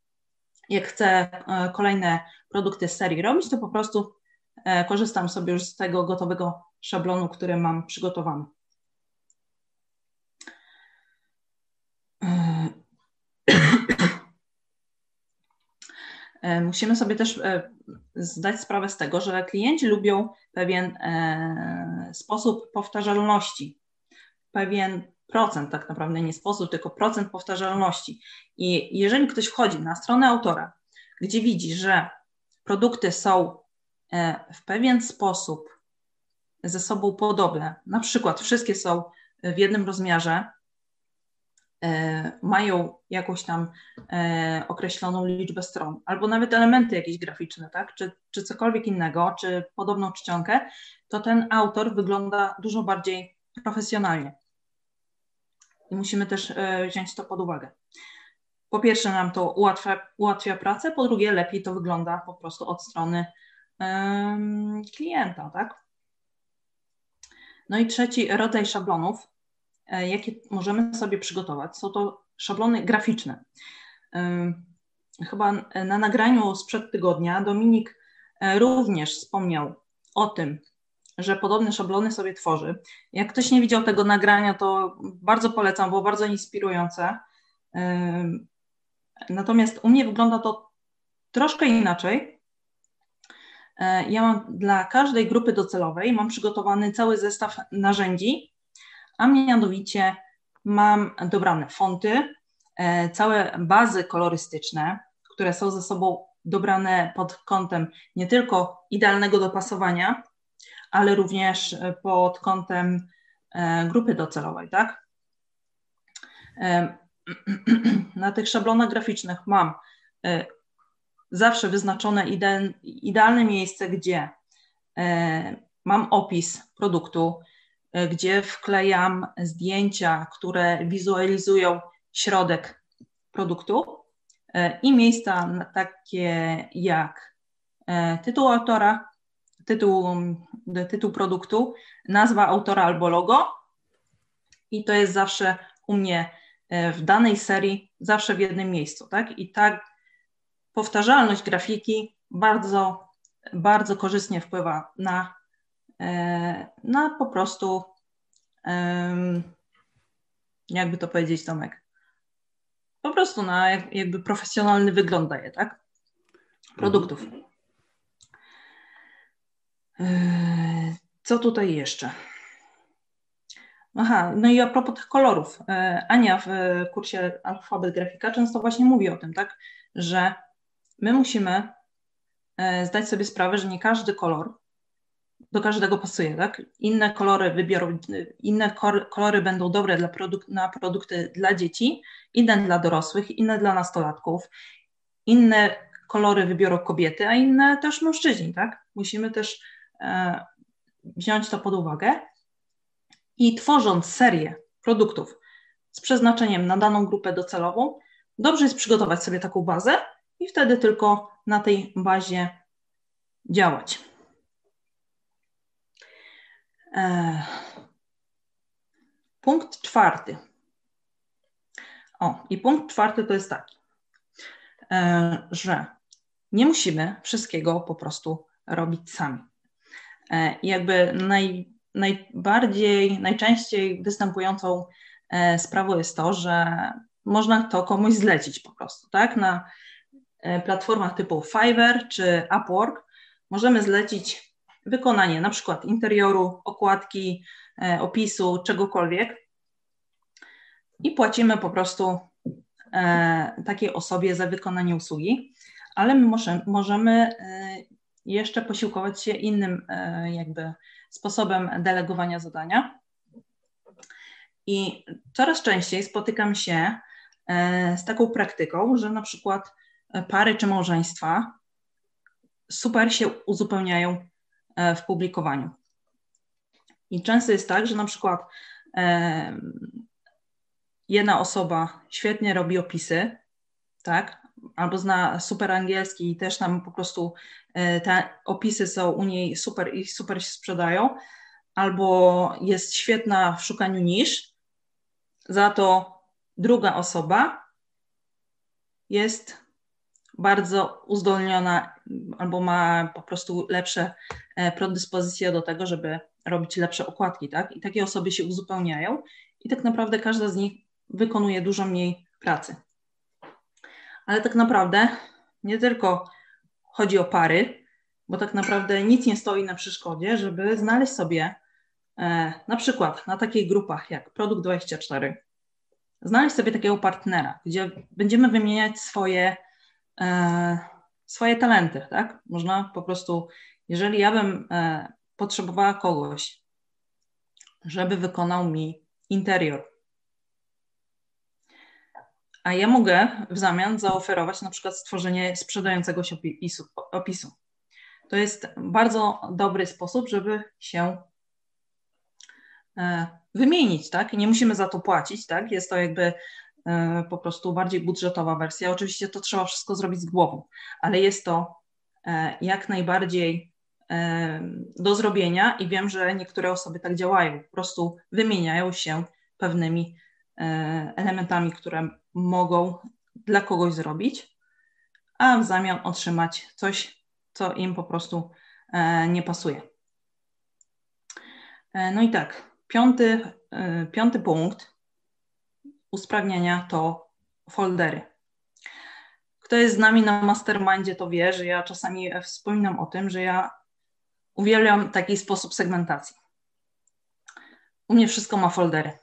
Jak chcę kolejne produkty z serii robić, to po prostu korzystam sobie już z tego gotowego szablonu, który mam przygotowany. E, musimy sobie też e, zdać sprawę z tego, że klienci lubią pewien e, sposób powtarzalności, pewien procent, tak naprawdę nie sposób, tylko procent powtarzalności. I jeżeli ktoś wchodzi na stronę autora, gdzie widzi, że produkty są w pewien sposób ze sobą podobne, na przykład wszystkie są w jednym rozmiarze, E, mają jakąś tam e, określoną liczbę stron, albo nawet elementy jakieś graficzne, tak? czy, czy cokolwiek innego, czy podobną czcionkę, to ten autor wygląda dużo bardziej profesjonalnie. I musimy też e, wziąć to pod uwagę. Po pierwsze, nam to ułatwia, ułatwia pracę, po drugie, lepiej to wygląda po prostu od strony um, klienta, tak? No i trzeci rodzaj szablonów E, jakie możemy sobie przygotować. Są to szablony graficzne. Chyba na nagraniu sprzed tygodnia Dominik e, również wspomniał o tym, że podobne szablony sobie tworzy. Jak ktoś nie widział tego nagrania, to bardzo polecam, było bardzo inspirujące. Natomiast u mnie wygląda to troszkę inaczej. Ja mam dla każdej grupy docelowej mam przygotowany cały zestaw narzędzi, a mianowicie mam dobrane fonty, e, całe bazy kolorystyczne, które są ze sobą dobrane pod kątem nie tylko idealnego dopasowania, ale również pod kątem e, grupy docelowej, tak? E, (clears throat) na tych szablonach graficznych mam zawsze wyznaczone idealne miejsce, gdzie mam opis produktu, E, gdzie wklejam zdjęcia, które wizualizują środek produktu e, i miejsca takie jak e, tytuł autora, tytuł, tytuł produktu, nazwa autora albo logo. I to jest zawsze u mnie w danej serii, zawsze w jednym miejscu. Tak? I tak powtarzalność grafiki bardzo, bardzo korzystnie wpływa na E, na po prostu, jakby to powiedzieć, Tomek, po prostu na jakby profesjonalny wygląd daje, tak? Produktów. E, co tutaj jeszcze? Aha, no i a propos tych kolorów. E, Ania w kursie Alfabet Grafika często właśnie mówi o tym, tak, że my musimy zdać sobie sprawę, że nie każdy kolor do każdego pasuje, tak? Inne kolory wybiorą, inne kolory będą dobre dla produk na produkty dla dzieci, inne dla dorosłych, inne dla nastolatków, inne kolory wybiorą kobiety, a inne też mężczyźni, tak? Musimy też e, wziąć to pod uwagę i tworząc serię produktów z przeznaczeniem na daną grupę docelową, dobrze jest przygotować sobie taką bazę i wtedy tylko na tej bazie działać. E, punkt czwarty. O, i punkt czwarty to jest taki, e, że nie musimy wszystkiego po prostu robić sami. E, I jakby naj, najbardziej, najczęściej występującą sprawą jest to, że można to komuś zlecić po prostu, tak? Na platformach typu Fiverr czy Upwork możemy zlecić wykonanie na przykład interioru, okładki, e, opisu, czegokolwiek i płacimy po prostu e, takiej osobie za wykonanie usługi, ale my może, możemy e, jeszcze posiłkować się innym jakby sposobem delegowania zadania. I coraz częściej spotykam się z taką praktyką, że na przykład pary czy małżeństwa super się uzupełniają E, w publikowaniu. I często jest tak, że na przykład e, jedna osoba świetnie robi opisy, tak, albo zna super angielski i też nam po prostu e, te opisy są u niej super i super się sprzedają, albo jest świetna w szukaniu nisz, za to druga osoba jest bardzo uzdolniona albo ma po prostu lepsze e, predyspozycje do tego, żeby robić lepsze okładki, tak? I takie osoby się uzupełniają i tak naprawdę każda z nich wykonuje dużo mniej pracy. Ale tak naprawdę Nie tylko chodzi o pary, bo tak naprawdę nic nie stoi na przeszkodzie, żeby znaleźć sobie e, na przykład na takich grupach jak Produkt 24, znaleźć sobie takiego partnera, gdzie będziemy wymieniać swoje, e, swoje talenty, tak? Można po prostu, jeżeli ja bym e, potrzebowała kogoś, żeby wykonał mi interior, a ja mogę w zamian zaoferować na przykład stworzenie sprzedającego się opisu. opisu. To jest bardzo dobry sposób, żeby się e, wymienić, tak? Nie musimy za to płacić, tak? Jest to jakby e, po prostu bardziej budżetowa wersja. Oczywiście to trzeba wszystko zrobić z głową, ale jest to e, jak najbardziej do zrobienia i wiem, że niektóre osoby tak działają, po prostu wymieniają się pewnymi elementami, które mogą dla kogoś zrobić, a w zamian otrzymać coś, co im po prostu e, nie pasuje. E, no i tak, piąty, e, piąty punkt usprawniania to foldery. Kto jest z nami na mastermindzie, to wie, że ja czasami wspominam o tym, że ja uwielbiam taki sposób segmentacji. U mnie wszystko ma foldery.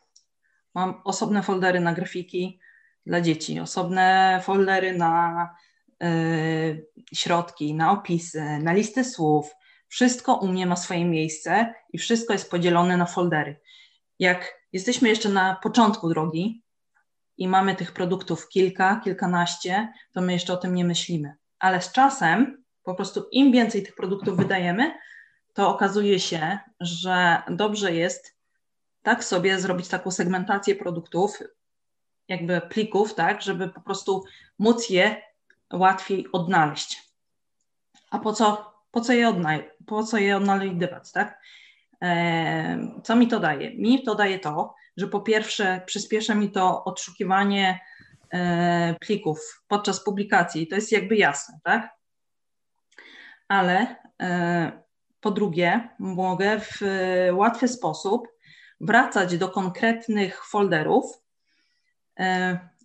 Mam osobne foldery na grafiki, dla dzieci, osobne foldery na y, środki, na opisy, na listy słów. Wszystko u mnie ma swoje miejsce i wszystko jest podzielone na foldery. Jak jesteśmy jeszcze na początku drogi i mamy tych produktów kilka, kilkanaście, to my jeszcze o tym nie myślimy. Ale z czasem, po prostu im więcej tych produktów wydajemy, to okazuje się, że dobrze jest tak sobie zrobić taką segmentację produktów, jakby plików, tak, żeby po prostu móc je łatwiej odnaleźć. A po co, po co, je, odnaj po co je odnajdywać, tak? E, co mi to daje? Mi to daje to, że po pierwsze przyspiesza mi to odszukiwanie e, plików podczas publikacji, to jest jakby jasne, tak? Ale e, po drugie, mogę w łatwy sposób wracać do konkretnych folderów, E,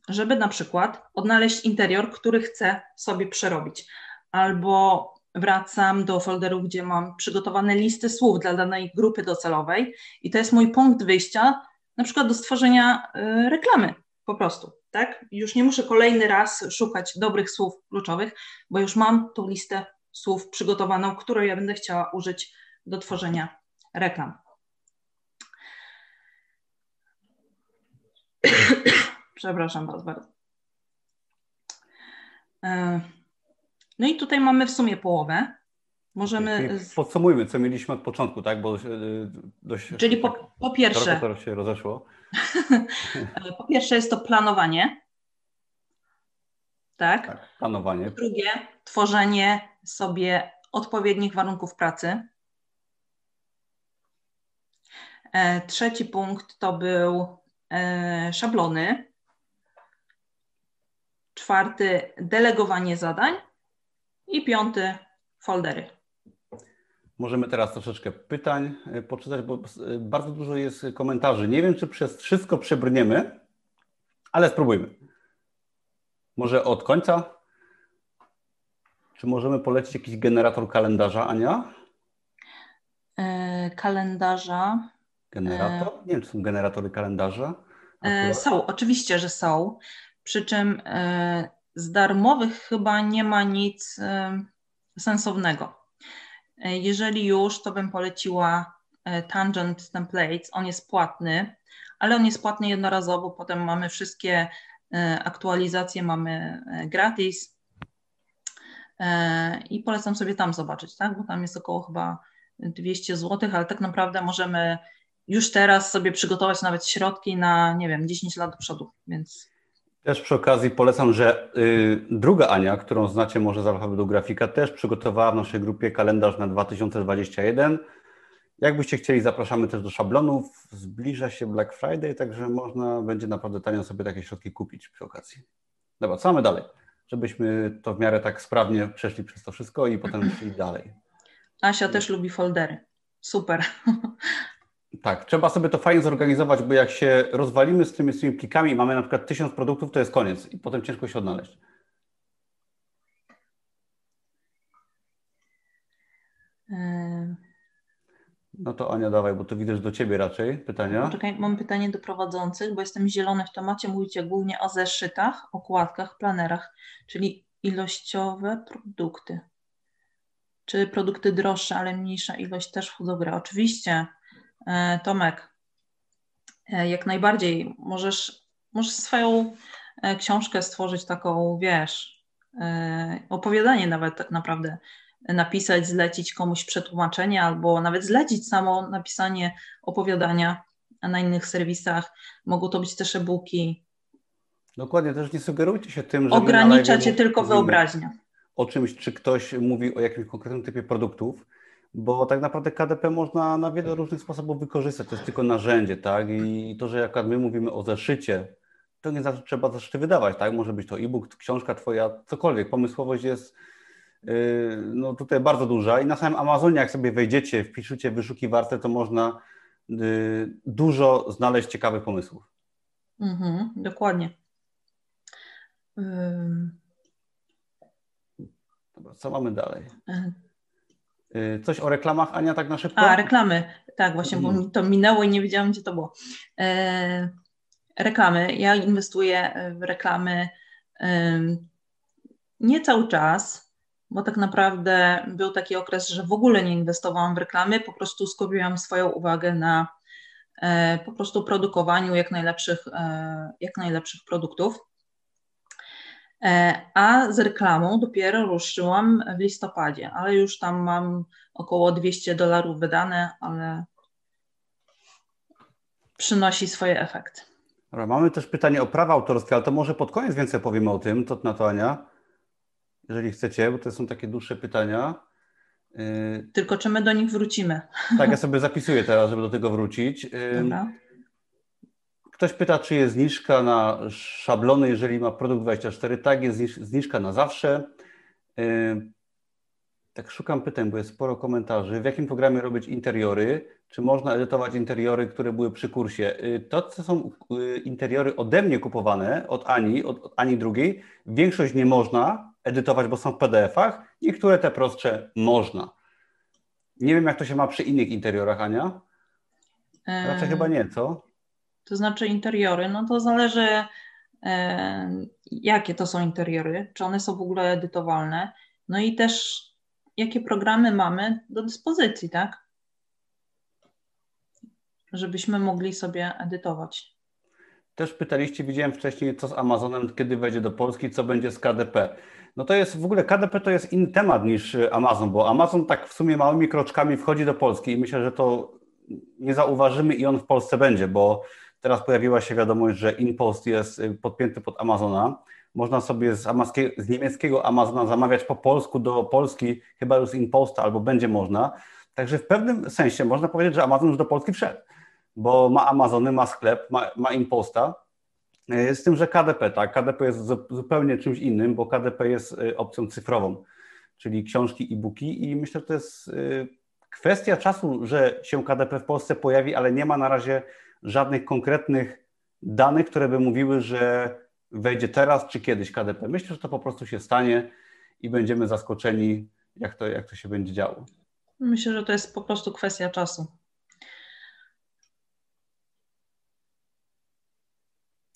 żeby na przykład odnaleźć interior, który chcę sobie przerobić. Albo wracam do folderu, gdzie mam przygotowane listy słów dla danej grupy docelowej i to jest mój punkt wyjścia, na przykład do stworzenia e, reklamy po prostu. Tak? Już nie muszę kolejny raz szukać dobrych słów kluczowych, bo już mam tą listę słów przygotowaną, którą ja będę chciała użyć do tworzenia reklam. Przepraszam Was bardzo. E, no i tutaj mamy w sumie połowę. Możemy. Podsumujmy, co mieliśmy od początku, tak? Bo e, dość. Czyli po, po pierwsze. To się rozeszło. (laughs) po pierwsze jest to planowanie. Tak? tak? Planowanie. Po drugie, tworzenie sobie odpowiednich warunków pracy. E, trzeci punkt to był szablony czwarty delegowanie zadań i piąty foldery. Możemy teraz troszeczkę pytań e, poczytać, bo e, bardzo dużo jest komentarzy. Nie wiem, czy przez wszystko przebrniemy, ale spróbujmy. Może od końca? Czy możemy polecić jakiś generator kalendarza, Ania? E, kalendarza. Generator? Nie wiem, czy są generatory kalendarza. są, oczywiście, że są. Przy czym e, z darmowych chyba nie ma nic e, sensownego. E, jeżeli już, to bym poleciła Tangent Templates. On jest płatny, ale on jest płatny jednorazowo. Potem mamy wszystkie aktualizacje, mamy gratis. I polecam sobie tam zobaczyć, tak? bo tam jest około chyba 200 zł, ale tak naprawdę możemy już teraz sobie przygotować nawet środki na, nie wiem, 10 lat do przodu, więc też przy okazji polecam, że y, druga Ania, którą znacie może z alfabetu grafika, też przygotowała w naszej grupie kalendarz na 2021. Jakbyście chcieli, zapraszamy też do szablonów. Zbliża się Black Friday, także można będzie naprawdę tanio sobie takie środki kupić przy okazji. Dobra, co mamy dalej? Żebyśmy to w miarę tak sprawnie przeszli przez to wszystko i potem szli dalej. Asia też lubi foldery. Super. Tak, trzeba sobie to fajnie zorganizować, bo jak się rozwalimy z tymi, z tymi plikami, mamy na przykład tysiąc produktów, to jest koniec i potem ciężko się odnaleźć. No to Ania, dawaj, bo to widzę, do Ciebie raczej pytania. Czekaj, mam pytanie do prowadzących, bo jestem zielony w temacie. Mówicie głównie o zeszytach, okładkach, planerach, czyli ilościowe produkty. Czy produkty droższe, ale mniejsza ilość też wchodzą Oczywiście, Tomek, e, jak najbardziej. Możesz, możesz swoją e, książkę stworzyć taką, wiesz, opowiadanie nawet tak naprawdę napisać, zlecić komuś przetłumaczenie albo nawet zlecić samo napisanie opowiadania na innych serwisach. Mogą to być też e-booki. Dokładnie, też nie sugerujcie się tym, że. Ogranicza cię tylko wyobraźnia. O czymś, czy ktoś mówi o jakimś konkretnym typie produktów, bo tak naprawdę KDP można na wiele różnych sposobów wykorzystać. To jest tylko narzędzie, tak? I to, że jak my mówimy o zeszycie, to nie zawsze trzeba zeszyty wydawać, tak? Może być to e-book, książka twoja, cokolwiek. Pomysłowość jest Yy, no tutaj bardzo duża i na samym Amazonie, jak sobie wejdziecie, wpiszecie wyszukiwarkę, to można yy, dużo znaleźć ciekawych pomysłów. Mhm, dokładnie. Dobra, co mamy dalej? Yy, coś o reklamach, Ania, tak na szybko? A, reklamy. Tak, właśnie, bo mi to minęło i nie wiedziałam, gdzie to było. Reklamy. Ja inwestuję w reklamy nie cały czas, bo tak naprawdę był taki okres, że w ogóle nie inwestowałam w reklamy, po prostu skupiłam swoją uwagę na e, po prostu produkowaniu jak najlepszych, e, jak najlepszych produktów. E, a z reklamą dopiero ruszyłam w listopadzie, ale już tam mam około 200 dolarów wydane, ale przynosi swoje efekty. Dobra, mamy też pytanie o prawa autorskie, ale to może pod koniec więcej powiemy o tym, to na to Ania jeżeli chcecie, bo to są takie dłuższe pytania. Y, Tylko czy my do nich wrócimy? Tak, ja (laughs) sobie zapisuję teraz, żeby do tego wrócić. Dobra. Ktoś pyta, czy jest zniżka na szablony, jeżeli ma produkt 24. Tak, jest zniżka na zawsze. Tak szukam pytań, bo jest sporo komentarzy. W jakim programie robić interiory? Czy można edytować interiory, które były przy kursie? Y, to, co są y, interiory ode mnie kupowane, od Ani, od, Ani drugiej, większość nie można, edytować, bo są w PDF-ach. Niektóre te prostsze można. Nie wiem, jak to się ma przy innych interiorach, Ania. Raczej chyba nie, co? To znaczy interiory, no to zależy jakie to są interiory, czy one są w ogóle edytowalne, no i też jakie programy mamy do dyspozycji, tak? Żebyśmy mogli sobie edytować. Też pytaliście, widziałem wcześniej, co z Amazonem, kiedy wejdzie do Polski, co będzie z KDP. No to jest w ogóle KDP to jest inny temat niż Amazon, bo Amazon tak w sumie małymi kroczkami wchodzi do Polski i myślę, że to nie zauważymy i on w Polsce będzie, bo teraz pojawiła się wiadomość, że InPost jest y, podpięty pod Amazona. Można sobie z, z niemieckiego Amazona zamawiać po polsku do Polski, chyba już z InPosta albo będzie można. Także w pewnym sensie można powiedzieć, że Amazon już do Polski wszedł, bo ma Amazony, ma sklep, ma, ma InPosta E, z tym, że KDP, tak, KDP jest zupełnie czymś innym, bo KDP jest e, opcją cyfrową, czyli książki, e-booki i myślę, że to jest kwestia czasu, że się KDP w Polsce pojawi, ale nie ma na razie żadnych konkretnych danych, które by mówiły, że wejdzie teraz czy kiedyś KDP. Myślę, że to po prostu się stanie i będziemy zaskoczeni, jak to, jak to się będzie działo. Myślę, że to jest po prostu kwestia czasu.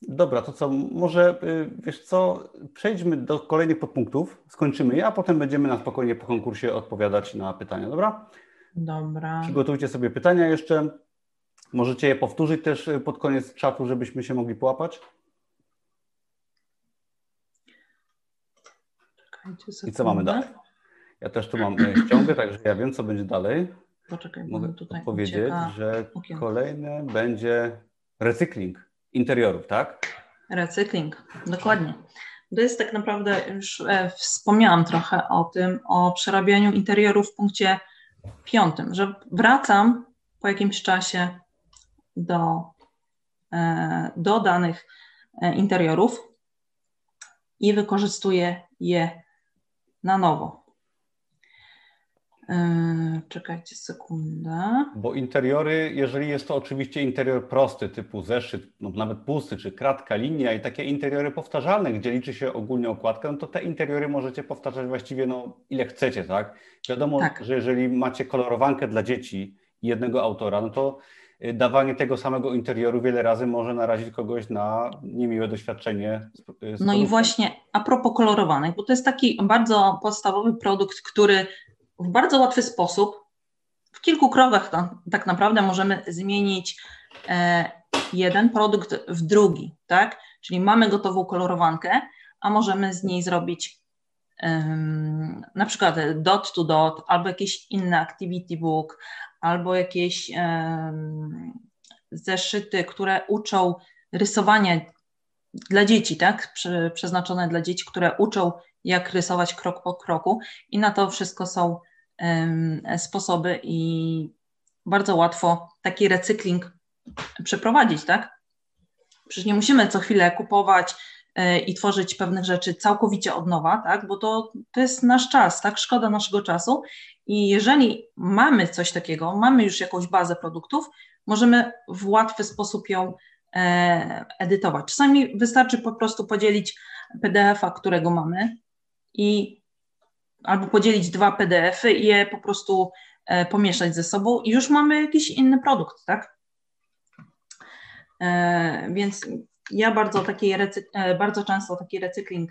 Dobra, to co, może y, wiesz co, przejdźmy do kolejnych podpunktów, skończymy je, a potem będziemy na spokojnie po konkursie odpowiadać na pytania, dobra? Dobra. Przygotujcie sobie pytania jeszcze. Możecie je powtórzyć też y, pod koniec czatu, żebyśmy się mogli połapać. I co mamy dalej? Ja też tu mam y, ściągę, także ja wiem, co będzie dalej. Poczekaj, mogę tutaj powiedzieć, że kolejne będzie recykling interiorów, tak? Recykling, dokładnie. To jest tak naprawdę, już e, wspomniałam trochę o tym, o przerabianiu interiorów w punkcie piątym, że wracam po jakimś czasie do, e, do danych e, interiorów i wykorzystuję je na nowo. Yy, czekajcie sekundę. Bo interiory, jeżeli jest to oczywiście interior prosty, typu zeszyt, no nawet pusty, czy kratka, linia i takie interiory powtarzalne, gdzie liczy się ogólnie okładka, no to te interiory możecie powtarzać właściwie no, ile chcecie, tak? Wiadomo, tak. że jeżeli macie kolorowankę dla dzieci jednego autora, no to dawanie tego samego interioru wiele razy może narazić kogoś na niemiłe doświadczenie. Z, z no i właśnie a propos kolorowanych, bo to jest taki bardzo podstawowy produkt, który w bardzo łatwy sposób, w kilku krokach to, tak naprawdę możemy zmienić e, jeden produkt w drugi, tak? Czyli mamy gotową kolorowankę, a możemy z niej zrobić um, na przykład dot to dot, albo jakieś inne activity book, albo jakieś zeszyty, które uczą rysowania dla dzieci, tak? Prze, przeznaczone dla dzieci, które uczą jak rysować krok po kroku i na to wszystko są sposoby i bardzo łatwo taki recykling przeprowadzić, tak? Przecież nie musimy co chwilę kupować y, i tworzyć pewnych rzeczy całkowicie od nowa, tak? Bo to, to jest nasz czas, tak? Szkoda naszego czasu. I jeżeli mamy coś takiego, mamy już jakąś bazę produktów, możemy w łatwy sposób ją e, edytować. Czasami wystarczy po prostu podzielić PDF-a, którego mamy i albo podzielić dwa PDF-y i je po prostu e, pomieszać ze sobą i już mamy jakiś inny produkt, tak? E, więc ja bardzo, takiej e, bardzo często taki recykling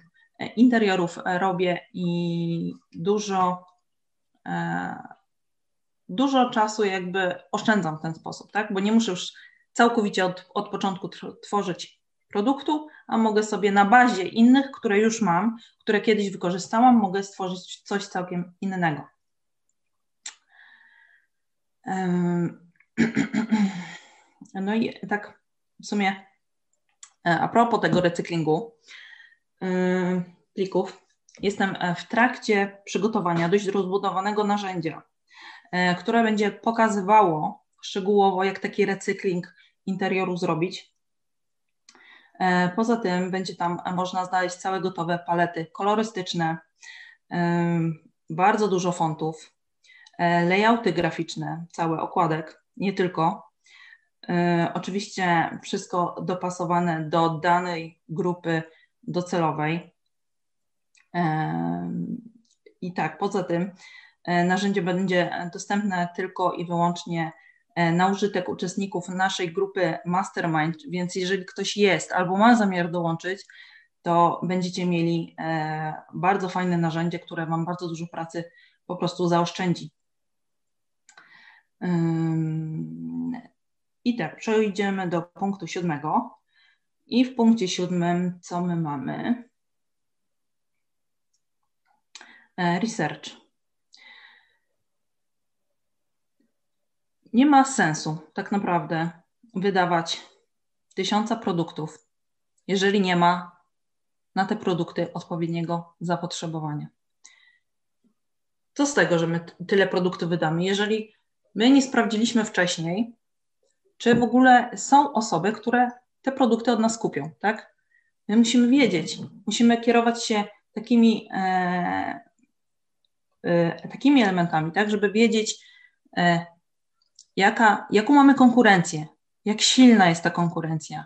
interiorów robię i dużo, dużo czasu jakby oszczędzam w ten sposób, tak? Bo nie muszę już całkowicie od, od początku tworzyć produktu, a mogę sobie na bazie innych, które już mam, które kiedyś wykorzystałam, mogę stworzyć coś całkiem innego. (clears throat) No i tak w sumie e, a propos tego recyklingu plików, jestem e, w trakcie przygotowania dość rozbudowanego narzędzia, e, które będzie pokazywało szczegółowo, jak taki recykling interioru zrobić. E, poza tym będzie tam można znaleźć całe gotowe palety kolorystyczne, bardzo dużo fontów, layouty graficzne, cały okładek, nie tylko. Oczywiście wszystko dopasowane do danej grupy docelowej. I tak, poza tym narzędzie będzie dostępne tylko i wyłącznie E, na użytek uczestników naszej grupy Mastermind, więc jeżeli ktoś jest albo ma zamiar dołączyć, to będziecie mieli e, bardzo fajne narzędzie, które Wam bardzo dużo pracy po prostu zaoszczędzi. I tak, przejdziemy do punktu siódmego. I w punkcie siódmym, co my mamy? E, research. nie ma sensu tak naprawdę wydawać tysiąca produktów, jeżeli nie ma na te produkty odpowiedniego zapotrzebowania. Co z tego, że my tyle produktów wydamy, jeżeli my nie sprawdziliśmy wcześniej, czy w ogóle są osoby, które te produkty od nas kupią, tak? My musimy wiedzieć, musimy kierować się takimi, e, e, takimi elementami, tak, żeby wiedzieć, e, jaka, jaką mamy konkurencję, jak silna jest ta konkurencja,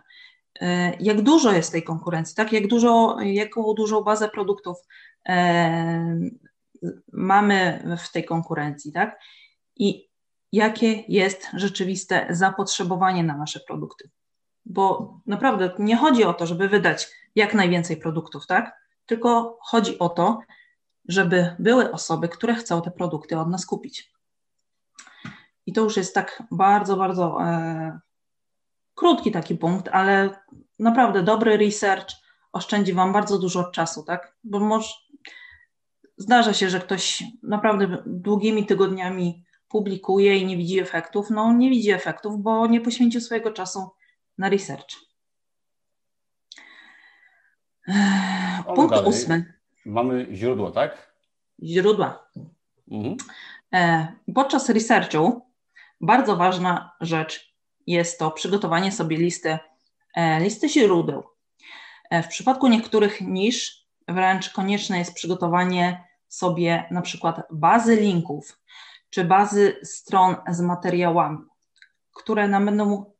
e, jak dużo jest tej konkurencji, tak? jak dużo, jaką dużą bazę produktów mamy w tej konkurencji, tak? I jakie jest rzeczywiste zapotrzebowanie na nasze produkty. Bo naprawdę nie chodzi o to, żeby wydać jak najwięcej produktów, tak? Tylko chodzi o to, żeby były osoby, które chcą te produkty od nas kupić. I to już jest tak bardzo, bardzo e, krótki taki punkt, ale naprawdę dobry research oszczędzi Wam bardzo dużo czasu, tak? Bo może zdarza się, że ktoś naprawdę długimi tygodniami publikuje i nie widzi efektów. No, nie widzi efektów, bo nie poświęcił swojego czasu na research. Punkt dalej. ósmy. Mamy źródło, tak? Źródła. Mhm. E, podczas researchu bardzo ważna rzecz jest to przygotowanie sobie listy, e, listy źródeł. E, w przypadku niektórych nisz wręcz konieczne jest przygotowanie sobie na przykład bazy linków czy bazy stron z materiałami, które nam będą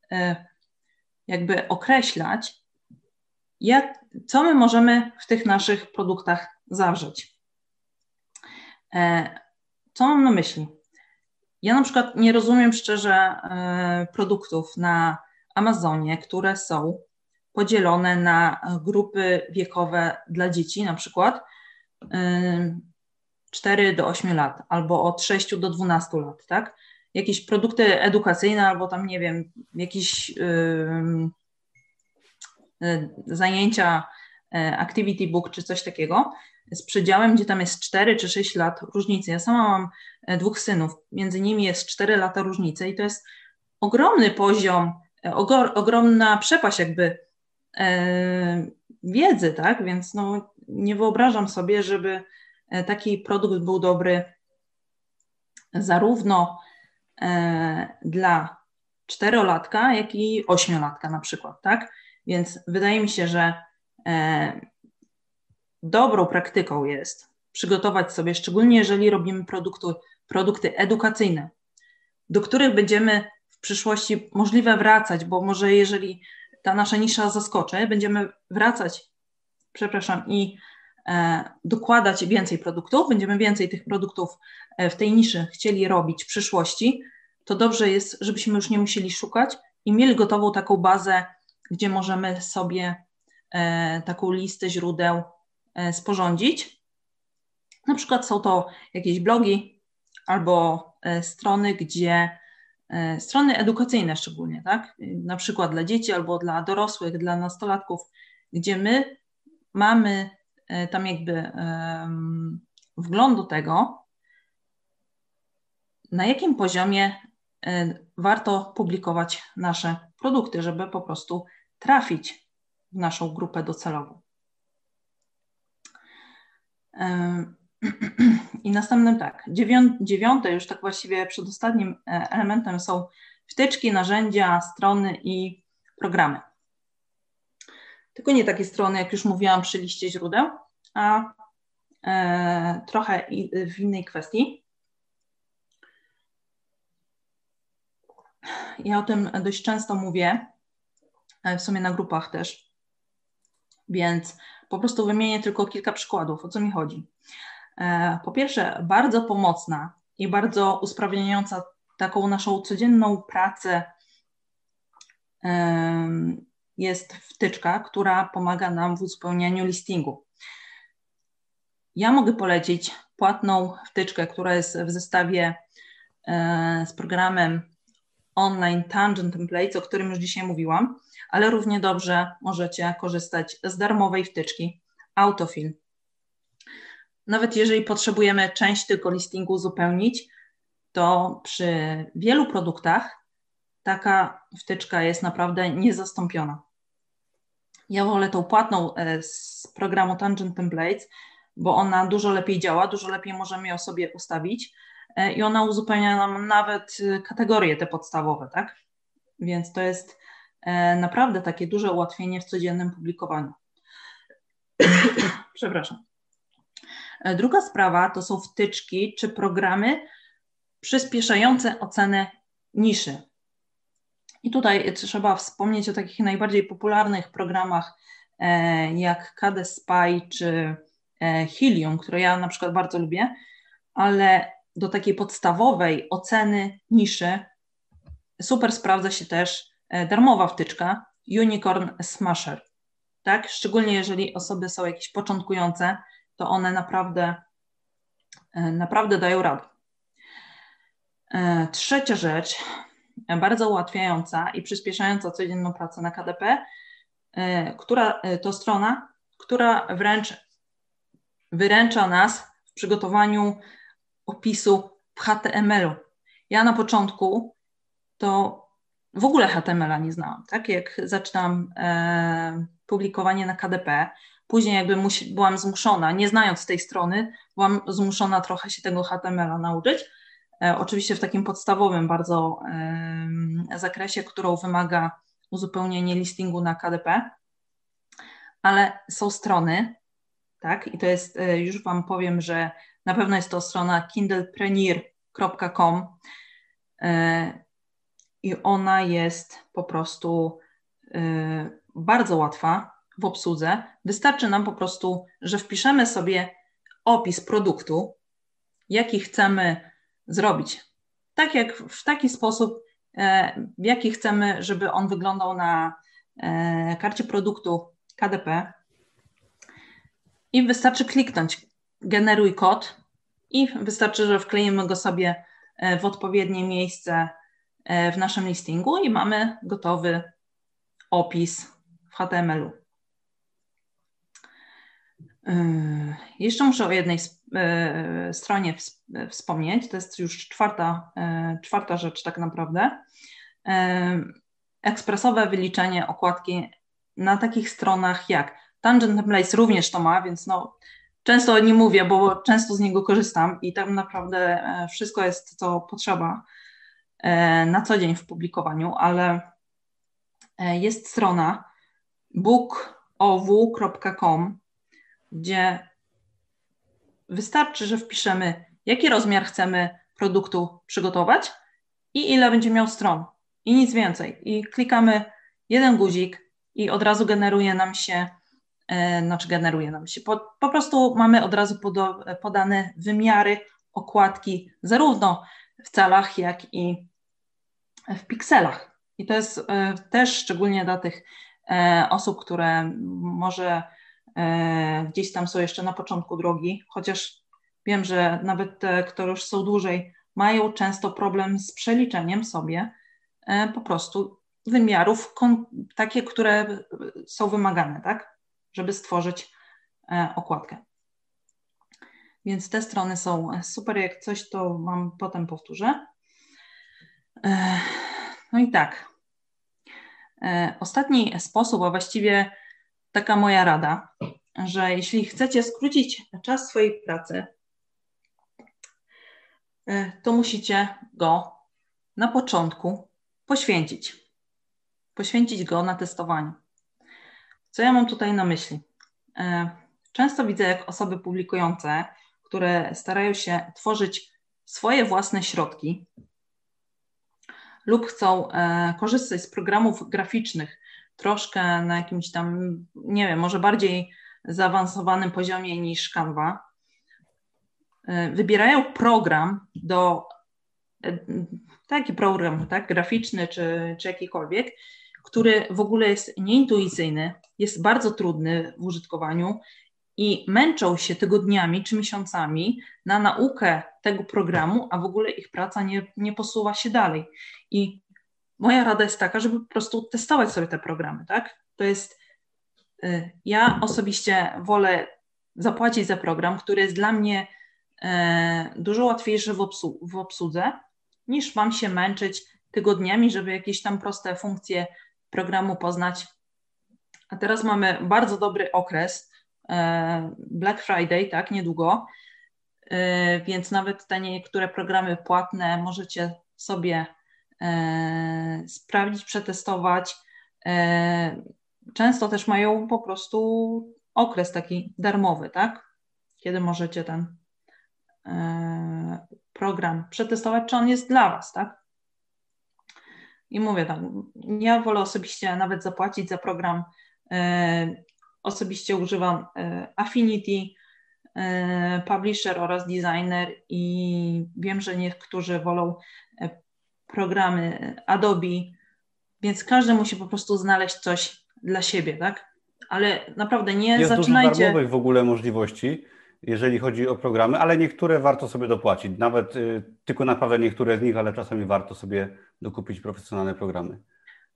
jakby określać, jak, co my możemy w tych naszych produktach zawrzeć. E, co mam na myśli? Ja na przykład nie rozumiem szczerze e, produktów na Amazonie, które są podzielone na grupy wiekowe dla dzieci, na przykład 4 do 8 lat, albo od 6 do 12 lat, tak? Jakieś produkty edukacyjne, albo tam, nie wiem, jakieś zajęcia, activity book czy coś takiego, z przedziałem, gdzie tam jest 4 czy 6 lat różnicy. Ja sama mam e, dwóch synów, między nimi jest 4 lata różnicy i to jest ogromny poziom, e, ogromna przepaść jakby e, wiedzy, tak? Więc no, nie wyobrażam sobie, żeby taki produkt był dobry zarówno dla czterolatka, jak i ośmiolatka na przykład, tak? Więc wydaje mi się, że dobrą praktyką jest przygotować sobie, szczególnie jeżeli robimy produkty, produkty edukacyjne, do których będziemy w przyszłości możliwe wracać, bo może jeżeli ta nasza nisza zaskoczy, będziemy wracać, przepraszam, i E, dokładać więcej produktów, będziemy więcej tych produktów e, w tej niszy chcieli robić w przyszłości, to dobrze jest, żebyśmy już nie musieli szukać i mieli gotową taką bazę, gdzie możemy sobie e, taką listę źródeł sporządzić. Na przykład są to jakieś blogi albo strony, gdzie strony edukacyjne szczególnie, tak? Na przykład dla dzieci albo dla dorosłych, dla nastolatków, gdzie my mamy E, tam jakby wglądu tego, na jakim poziomie e, warto publikować nasze produkty, żeby po prostu trafić w naszą grupę docelową. (clears throat) I następnym tak, dziewiąte, już tak właściwie przedostatnim e, elementem są wtyczki, narzędzia, strony i programy. Tylko nie takie strony, jak już mówiłam przy liście źródeł, a e, trochę w innej kwestii. Ja o tym dość często mówię, e, w sumie na grupach też, więc po prostu wymienię tylko kilka przykładów, o co mi chodzi. E, po pierwsze, bardzo pomocna i bardzo usprawniająca taką naszą codzienną pracę jest wtyczka, która pomaga nam w uzupełnianiu listingu. Ja mogę polecić płatną wtyczkę, która jest w zestawie e, z programem online Tangent Templates, o którym już dzisiaj mówiłam, ale równie dobrze możecie korzystać z darmowej wtyczki Autofill. Nawet jeżeli potrzebujemy część tylko listingu uzupełnić, to przy wielu produktach taka wtyczka jest naprawdę niezastąpiona. Ja wolę tą płatną e, z programu Tangent Templates, bo ona dużo lepiej działa, dużo lepiej możemy ją sobie ustawić e, i ona uzupełnia nam nawet e, kategorie te podstawowe, tak? Więc to jest naprawdę takie duże ułatwienie w codziennym publikowaniu. (coughs) Przepraszam. Druga sprawa to są wtyczki czy programy przyspieszające ocenę niszy. I tutaj trzeba wspomnieć o takich najbardziej popularnych programach e, jak KD Spy czy e, Helium, które ja na przykład bardzo lubię, ale do takiej podstawowej oceny niszy super sprawdza się też e, darmowa wtyczka Unicorn Smasher. Tak? Szczególnie jeżeli osoby są jakieś początkujące, to one naprawdę, naprawdę dają radę. Trzecia rzecz bardzo ułatwiająca i przyspieszająca codzienną pracę na KDP, e, która e, to strona, która wręcz wyręcza nas w przygotowaniu opisu w HTML-u. Ja na początku to w ogóle HTML-a nie znałam, tak? Jak zaczynam e, publikowanie na KDP, później jakby musi, byłam zmuszona, nie znając tej strony, byłam zmuszona trochę się tego HTML-a nauczyć, E, oczywiście w takim podstawowym bardzo zakresie, którą wymaga uzupełnienie listingu na KDP, ale są strony, tak? I to jest, e, już Wam powiem, że na pewno jest to strona kindlepreneur.com e, i ona jest po prostu e, bardzo łatwa w obsłudze. Wystarczy nam po prostu, że wpiszemy sobie opis produktu, jaki chcemy zrobić. Tak jak w taki sposób, w jaki chcemy, żeby on wyglądał na karcie produktu KDP, i wystarczy kliknąć generuj kod i wystarczy, że wkleimy go sobie e, w odpowiednie miejsce e, w naszym listingu i mamy gotowy opis w HTML-u. E, jeszcze muszę o jednej stronie wspomnieć. To jest już czwarta, czwarta rzecz, tak naprawdę. Ekspresowe wyliczenie okładki na takich stronach jak Tangent Templates również to ma, więc no, często o nim mówię, bo często z niego korzystam i tam naprawdę e, wszystko jest, co potrzeba e, na co dzień w publikowaniu, ale e, jest strona bookow.com, gdzie wystarczy, że wpiszemy, jaki rozmiar chcemy produktu przygotować i ile będzie miał stron i nic więcej. I klikamy jeden guzik i od razu generuje nam się E, znaczy generuje nam się. Po, po prostu mamy od razu podane wymiary okładki, zarówno w calach, jak i w pikselach. I to jest e, też szczególnie dla tych e, osób, które może gdzieś tam są jeszcze na początku drogi, chociaż wiem, że nawet te, które już są dłużej, mają często problem z przeliczeniem sobie po prostu wymiarów, takie, które są wymagane, tak? żeby stworzyć e, okładkę. Więc te strony są super. Jak coś, to Wam potem powtórzę. E, no i tak. E, ostatni sposób, a właściwie taka moja rada, że jeśli chcecie skrócić czas swojej pracy, to musicie go na początku poświęcić. Poświęcić go na testowaniu. Co ja mam tutaj na myśli? E, często widzę, jak osoby publikujące, które starają się tworzyć swoje własne środki lub chcą e, korzystać z programów graficznych troszkę na jakimś tam, nie wiem, może bardziej zaawansowanym poziomie niż Canva, e, wybierają program do taki program, tak, graficzny czy, czy jakikolwiek, który w ogóle jest nieintuicyjny, jest bardzo trudny w użytkowaniu i męczą się tygodniami czy miesiącami na naukę tego programu, a w ogóle ich praca nie, nie posuwa się dalej. I moja rada jest taka, żeby po prostu testować sobie te programy, tak? To jest, y, ja osobiście wolę zapłacić za program, który jest dla mnie e, dużo łatwiejszy w, w obsłudze, niż mam się męczyć tygodniami, żeby jakieś tam proste funkcje programu poznać. A teraz mamy bardzo dobry okres, Black Friday, tak, niedługo, e, więc nawet te niektóre programy płatne możecie sobie e, sprawdzić, przetestować. Często też mają po prostu okres taki darmowy, tak? Kiedy możecie ten program przetestować, czy on jest dla Was, tak? I mówię tam, ja wolę osobiście nawet zapłacić za program. E, osobiście używam e, Affinity, e, Publisher oraz Designer i wiem, że niektórzy wolą programy Adobe, więc każdy musi po prostu znaleźć coś dla siebie, tak? Ale naprawdę nie Jest zaczynajcie... Jest darmowych w ogóle możliwości jeżeli chodzi o programy, ale niektóre warto sobie dopłacić. Nawet y, tylko naprawdę niektóre z nich, ale czasami warto sobie dokupić profesjonalne programy.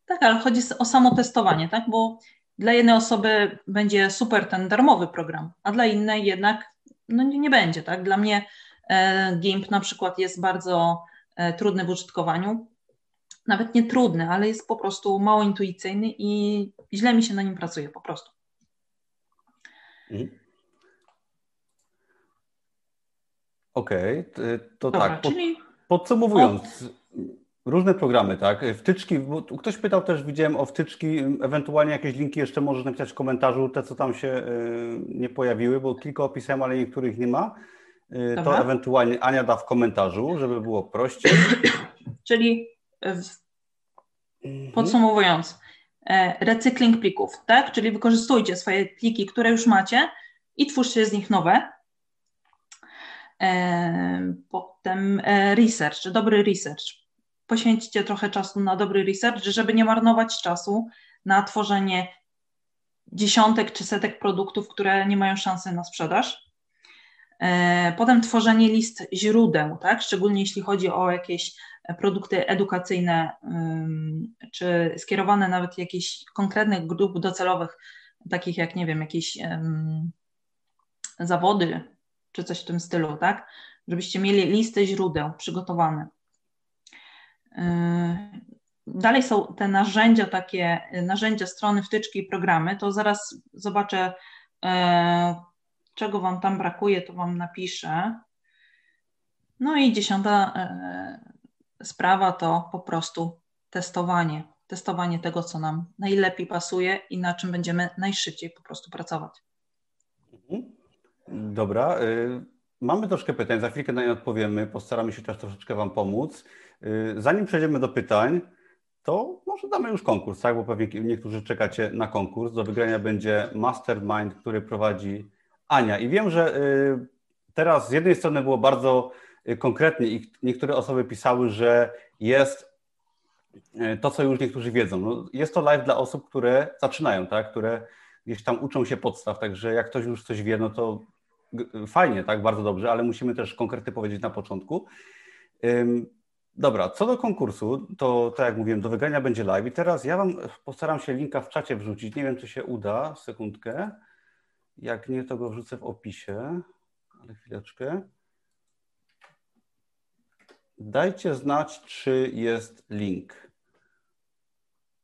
Tak, ale chodzi o samo testowanie, tak? Bo dla jednej osoby będzie super ten darmowy program, a dla innej jednak no nie, nie będzie, tak? Dla mnie e, GIMP na przykład jest bardzo e, trudny w użytkowaniu. Nawet nie trudny, ale jest po prostu mało intuicyjny i źle mi się na nim pracuje po prostu. Mhm. Okej, okay, to Dobra, tak. Czyli... Podsumowując, różne programy, tak? Wtyczki, bo ktoś pytał też, widziałem o wtyczki, ewentualnie jakieś linki jeszcze możesz napisać w komentarzu, te co tam się y, nie pojawiły, bo kilka opisałem, ale niektórych nie ma. Y, to ewentualnie Ania da w komentarzu, żeby było prościej. (coughs) Czyli podsumowując, e, recykling plików, tak? Czyli wykorzystujcie swoje pliki, które już macie i twórzcie z nich nowe. E, potem e, research, dobry research. Poświęćcie trochę czasu na dobry research, żeby nie marnować czasu na tworzenie dziesiątek czy setek produktów, które nie mają szansy na sprzedaż. E, potem tworzenie list źródeł, tak? szczególnie jeśli chodzi o jakieś produkty edukacyjne, czy skierowane nawet jakichś konkretnych grup docelowych, takich jak, nie wiem, jakieś zawody, czy coś w tym stylu, tak? Żebyście mieli listę źródeł przygotowane. Yy, dalej są te narzędzia, takie narzędzia, strony, wtyczki i programy. To zaraz zobaczę, yy, czego Wam tam brakuje, to Wam napiszę. No i dziesiąta yy, sprawa to po prostu testowanie. Testowanie tego, co nam najlepiej pasuje i na czym będziemy najszybciej po prostu pracować. Dobra. Y, mamy troszkę pytań, za chwilkę na nie odpowiemy, postaramy się też troszeczkę Wam pomóc. Y, zanim przejdziemy do pytań, to może damy już konkurs, tak? Bo pewnie niektórzy czekacie na konkurs. Do wygrania będzie Mastermind, który prowadzi Ania. I wiem, że y, teraz z jednej strony było bardzo konkretnie i niektóre osoby pisały, że jest to, co już niektórzy wiedzą. No, jest to live dla osób, które zaczynają, tak? Które gdzieś tam uczą się podstaw, także jak ktoś już coś wie, no to fajnie, tak, bardzo dobrze, ale musimy też konkrety powiedzieć na początku. Dobra, co do konkursu, to tak jak mówiłem, do wygrania będzie live i teraz ja Wam postaram się linka w czacie wrzucić. Nie wiem, czy się uda, sekundkę. Jak nie, to go wrzucę w opisie, ale chwileczkę. Dajcie znać, czy jest link.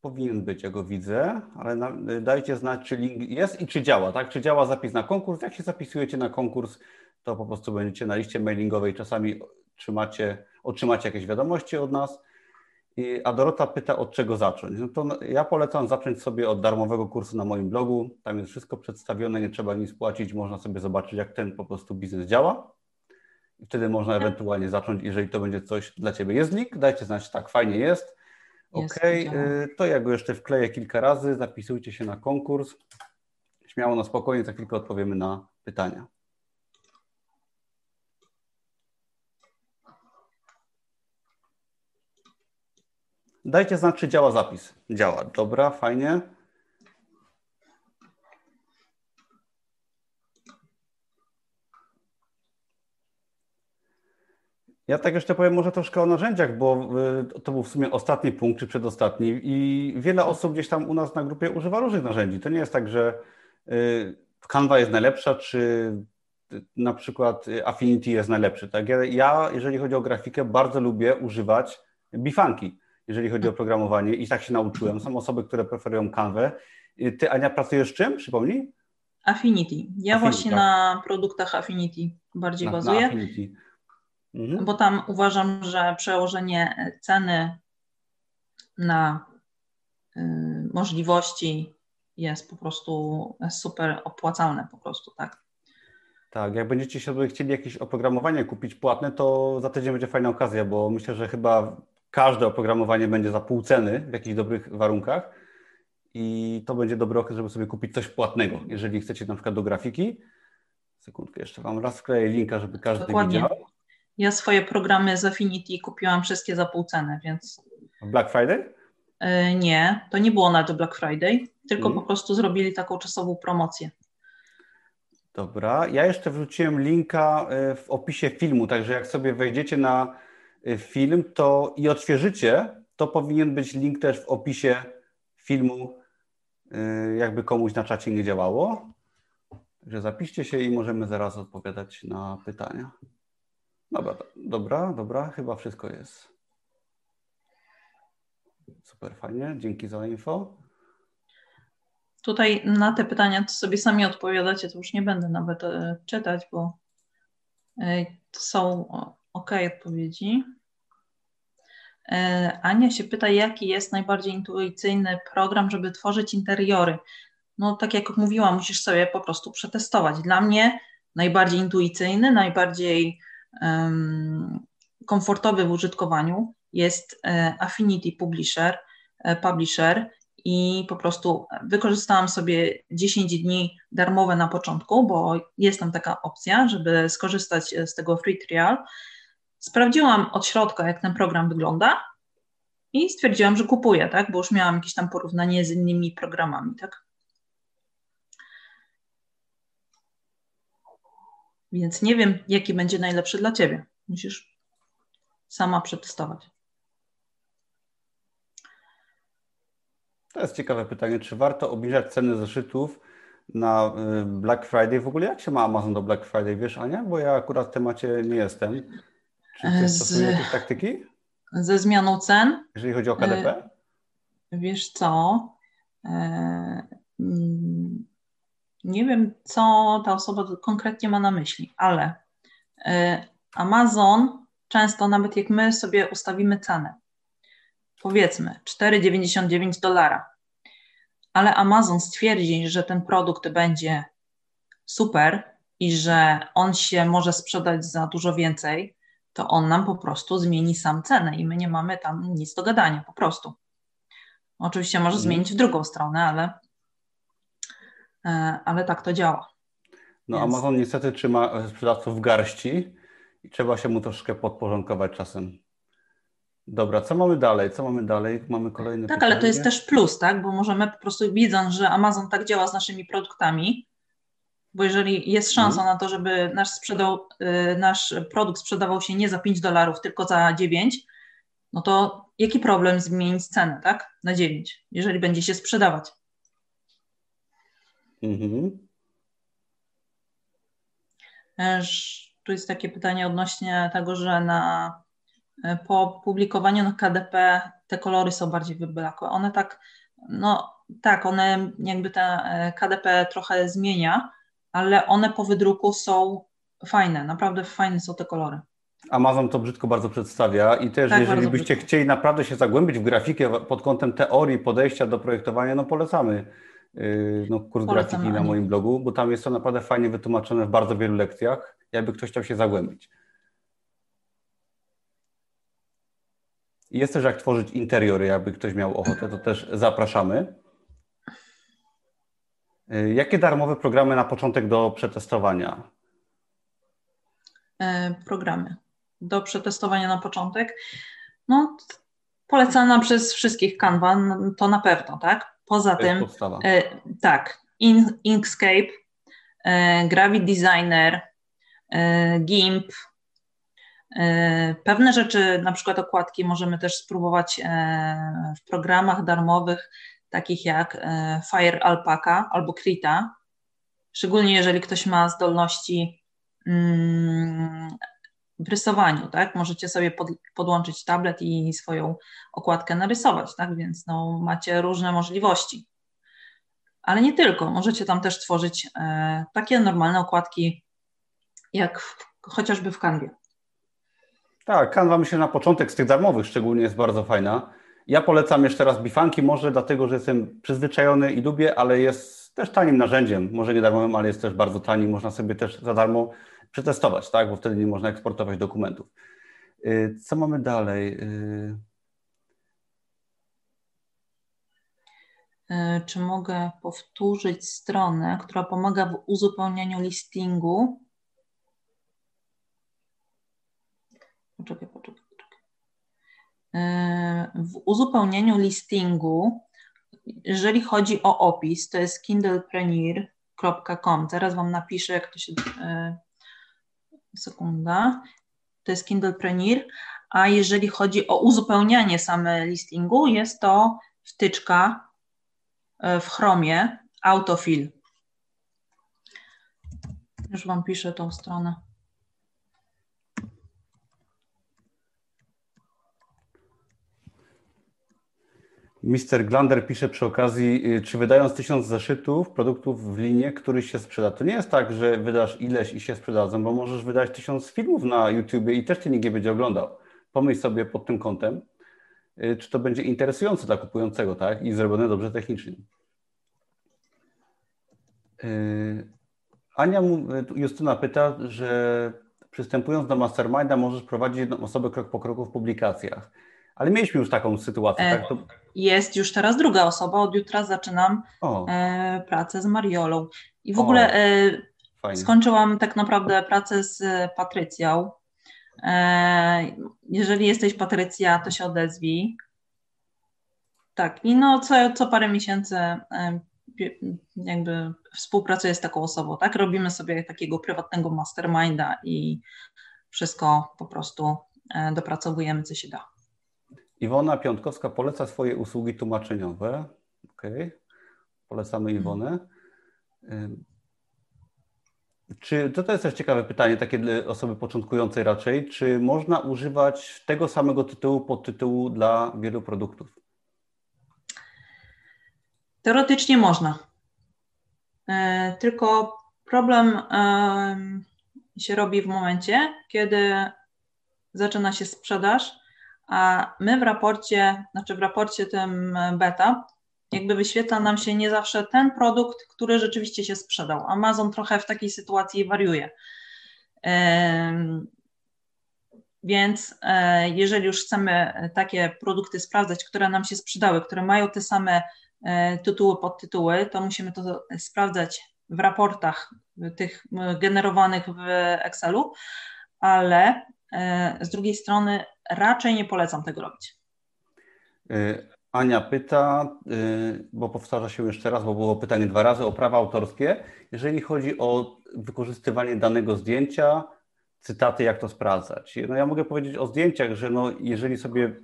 Powinien być, ja go widzę, ale na, dajcie znać, czy link jest i czy działa, tak? Czy działa zapis na konkurs? Jak się zapisujecie na konkurs, to po prostu będziecie na liście mailingowej, czasami trzymacie, otrzymacie jakieś wiadomości od nas. I, a Dorota pyta, od czego zacząć. No to ja polecam zacząć sobie od darmowego kursu na moim blogu. Tam jest wszystko przedstawione, nie trzeba nic płacić, można sobie zobaczyć, jak ten po prostu biznes działa. I wtedy można ewentualnie zacząć, jeżeli to będzie coś dla Ciebie. Jest link, dajcie znać, tak, fajnie jest Okej, okay, to ja go jeszcze wkleję kilka razy. Zapisujcie się na konkurs. Śmiało, na spokojnie, za chwilkę odpowiemy na pytania. Dajcie znać, czy działa zapis. Działa. Dobra, fajnie. Ja tak jeszcze powiem może troszkę o narzędziach, bo y, to był w sumie ostatni punkt, czy przedostatni i wiele osób gdzieś tam u nas na grupie używa różnych narzędzi. To nie jest tak, że y, Canva jest najlepsza, czy na przykład Affinity jest najlepszy. Tak? Ja, jeżeli chodzi o grafikę, bardzo lubię używać bifanki, jeżeli chodzi o programowanie i tak się nauczyłem. Są osoby, które preferują Canwę. Y, ty, Ania, pracujesz czym? Przypomnij? Affinity. Ja Affinity, właśnie tak. na produktach Affinity bardziej na, bazuję. Na Affinity. Mhm. Bo tam uważam, że przełożenie ceny na y, możliwości jest po prostu super opłacalne po prostu, tak? Tak, jak będziecie sobie chcieli jakieś oprogramowanie kupić płatne, to za tydzień będzie fajna okazja, bo myślę, że chyba każde oprogramowanie będzie za pół ceny w jakichś dobrych warunkach i to będzie dobry okres, żeby sobie kupić coś płatnego, jeżeli chcecie na przykład do grafiki. Sekundkę, jeszcze Wam raz wkleję linka, żeby każdy Dokładnie. widział. Ja swoje programy z Affinity kupiłam wszystkie za pół ceny, więc. Black Friday? Yy, nie, to nie było na to Black Friday, tylko mm. po prostu zrobili taką czasową promocję. Dobra, ja jeszcze wrzuciłem linka e, w opisie filmu, także jak sobie wejdziecie na e, film to i odświeżycie, to powinien być link też w opisie filmu, e, jakby komuś na czacie nie działało. Także zapiszcie się i możemy zaraz odpowiadać na pytania. Dobra, dobra, dobra, chyba wszystko jest. Super fajnie, dzięki za info. Tutaj na te pytania to sobie sami odpowiadacie, to już nie będę nawet e, czytać, bo e, są ok odpowiedzi. E, Ania się pyta, jaki jest najbardziej intuicyjny program, żeby tworzyć interiory. No, tak jak mówiłam, musisz sobie po prostu przetestować. Dla mnie najbardziej intuicyjny, najbardziej um, komfortowy w użytkowaniu jest e, Affinity Publisher, e, Publisher i po prostu wykorzystałam sobie 10 dni darmowe na początku, bo jest tam taka opcja, żeby skorzystać z tego free trial. Sprawdziłam od środka, jak ten program wygląda i stwierdziłam, że kupuję, tak, bo już miałam jakieś tam porównanie z innymi programami, tak. Więc nie wiem, jaki będzie najlepszy dla Ciebie. Musisz sama przetestować. To jest ciekawe pytanie. Czy warto obniżać ceny zeszytów na y, Black Friday? W ogóle jak się ma Amazon do Black Friday? Wiesz, Ania? Bo ja akurat w temacie nie jestem. Czy ty jakieś taktyki? Ze zmianą cen? Jeżeli chodzi o KDP? E, wiesz co? E, mm, nie wiem, co ta osoba konkretnie ma na myśli, ale e, Amazon często, nawet jak my sobie ustawimy cenę, powiedzmy 4,99 dolara, ale Amazon stwierdzi, że ten produkt będzie super i że on się może sprzedać za dużo więcej, to on nam po prostu zmieni sam cenę i my nie mamy tam nic do gadania, po prostu. Oczywiście może mhm. zmienić w drugą stronę, ale, e, ale tak to działa. No Więc... Amazon niestety trzyma sprzedawców w garści i trzeba się mu troszkę podporządkować czasem. Dobra, co mamy dalej? Co mamy dalej? Mamy kolejny. Tak, pytanie. ale to jest też plus, tak? Bo możemy po prostu widząc, że Amazon tak działa z naszymi produktami, bo jeżeli jest szansa mhm. na to, żeby nasz, sprzedał, y, nasz produkt sprzedawał się nie za 5 dolarów, tylko za 9, no to jaki problem zmienić cenę, tak? Na 9, jeżeli będzie się sprzedawać. Mhm. Tu jest takie pytanie odnośnie tego, że na, e, po publikowaniu na KDP te kolory są bardziej wyblakłe. One tak, no tak, one jakby te e, KDP trochę zmienia, ale one po wydruku są fajne, naprawdę fajne są te kolory. Amazon to brzydko bardzo przedstawia i też tak, jeżeli byście brzydko. chcieli naprawdę się zagłębić w grafikę pod kątem teorii podejścia do projektowania, no polecamy yy, no, kurs Polecam grafiki na moim blogu, bo tam jest to naprawdę fajnie wytłumaczone w bardzo wielu lekcjach, jakby ktoś chciał się zagłębić. Jest też jak tworzyć interiory, jakby ktoś miał ochotę, to też zapraszamy. Y, jakie darmowe programy na początek do przetestowania? E, programy do przetestowania na początek. No, polecana przez wszystkich Canva, to na pewno, tak? Poza to tym, e, tak, In, Inkscape, e, Gravit Designer, e, GIMP, e, Pewne rzeczy, na przykład okładki, możemy też spróbować e, w programach darmowych takich jak e, Fire Alpaca albo Krita, szczególnie jeżeli ktoś ma zdolności mm, w rysowaniu, tak? Możecie sobie pod, podłączyć tablet i swoją okładkę narysować, tak? Więc no, macie różne możliwości. Ale nie tylko, możecie tam też tworzyć e, takie normalne okładki, jak w, chociażby w Canwie. Tak, Canva myślę na początek z tych darmowych szczególnie jest bardzo fajna. Ja polecam jeszcze raz Bifanki, może dlatego, że jestem przyzwyczajony i lubię, ale jest też tanim narzędziem, może nie darmowym, ale jest też bardzo tani, można sobie też za darmo przetestować, tak? bo wtedy nie można eksportować dokumentów. Y, co mamy dalej? Y, y, czy mogę powtórzyć stronę, która pomaga w uzupełnianiu listingu? Poczekaj, poczekaj. E, w uzupełnieniu listingu, jeżeli chodzi o opis, to jest kindlepreneur.com. Teraz Wam napiszę, jak to się. E, sekunda. To jest Kindlepreneur. A jeżeli chodzi o uzupełnianie same listingu, jest to wtyczka e, w Chromie Autofill. Już Wam piszę tą stronę. Mister Glander pisze przy okazji, y, czy wydając tysiąc zeszytów produktów w linie, który się sprzeda. To nie jest tak, że wydasz ileś i się sprzedadzą, bo możesz wydać tysiąc filmów na YouTube i też cię nikt nie będzie oglądał. Pomyśl sobie pod tym kątem. y, czy to będzie interesujące dla kupującego, tak? I zrobione dobrze technicznie. Y, Ania Justyna pyta, że przystępując do masterminda możesz prowadzić osobę krok po kroku w publikacjach. Ale mieliśmy już taką sytuację. E, tak? To... Jest już teraz druga osoba. Od jutra zaczynam e, pracę z Mariolą. I w o, ogóle e, skończyłam tak naprawdę pracę z Patrycją. E, jeżeli jesteś Patrycja, to się odezwij. Tak, i no co, co parę miesięcy e, jakby współpracuję z taką osobą, tak? Robimy sobie takiego prywatnego masterminda i wszystko po prostu e, dopracowujemy, co się da. Iwona Piątkowska poleca swoje usługi tłumaczeniowe. Okay. Polecamy Iwonę. Czy to, to jest też ciekawe pytanie, takie dla osoby początkującej raczej, czy można używać tego samego tytułu, podtytułu dla wielu produktów? Teoretycznie można. E, tylko problem się robi w momencie, kiedy zaczyna się sprzedaż, a my w raporcie, znaczy w raporcie tym beta, jakby wyświetla nam się nie zawsze ten produkt, który rzeczywiście się sprzedał. Amazon trochę w takiej sytuacji wariuje. Więc e, jeżeli już chcemy takie produkty sprawdzać, które nam się sprzedały, które mają te same e, tytuły, podtytuły, to musimy to sprawdzać w raportach tych generowanych w Excelu, ale e, z drugiej strony raczej nie polecam tego robić. Ania pyta, y, bo powtarza się jeszcze raz, bo było pytanie dwa razy o prawa autorskie. Jeżeli chodzi o wykorzystywanie danego zdjęcia, cytaty, jak to sprawdzać? No ja mogę powiedzieć o zdjęciach, że no, jeżeli sobie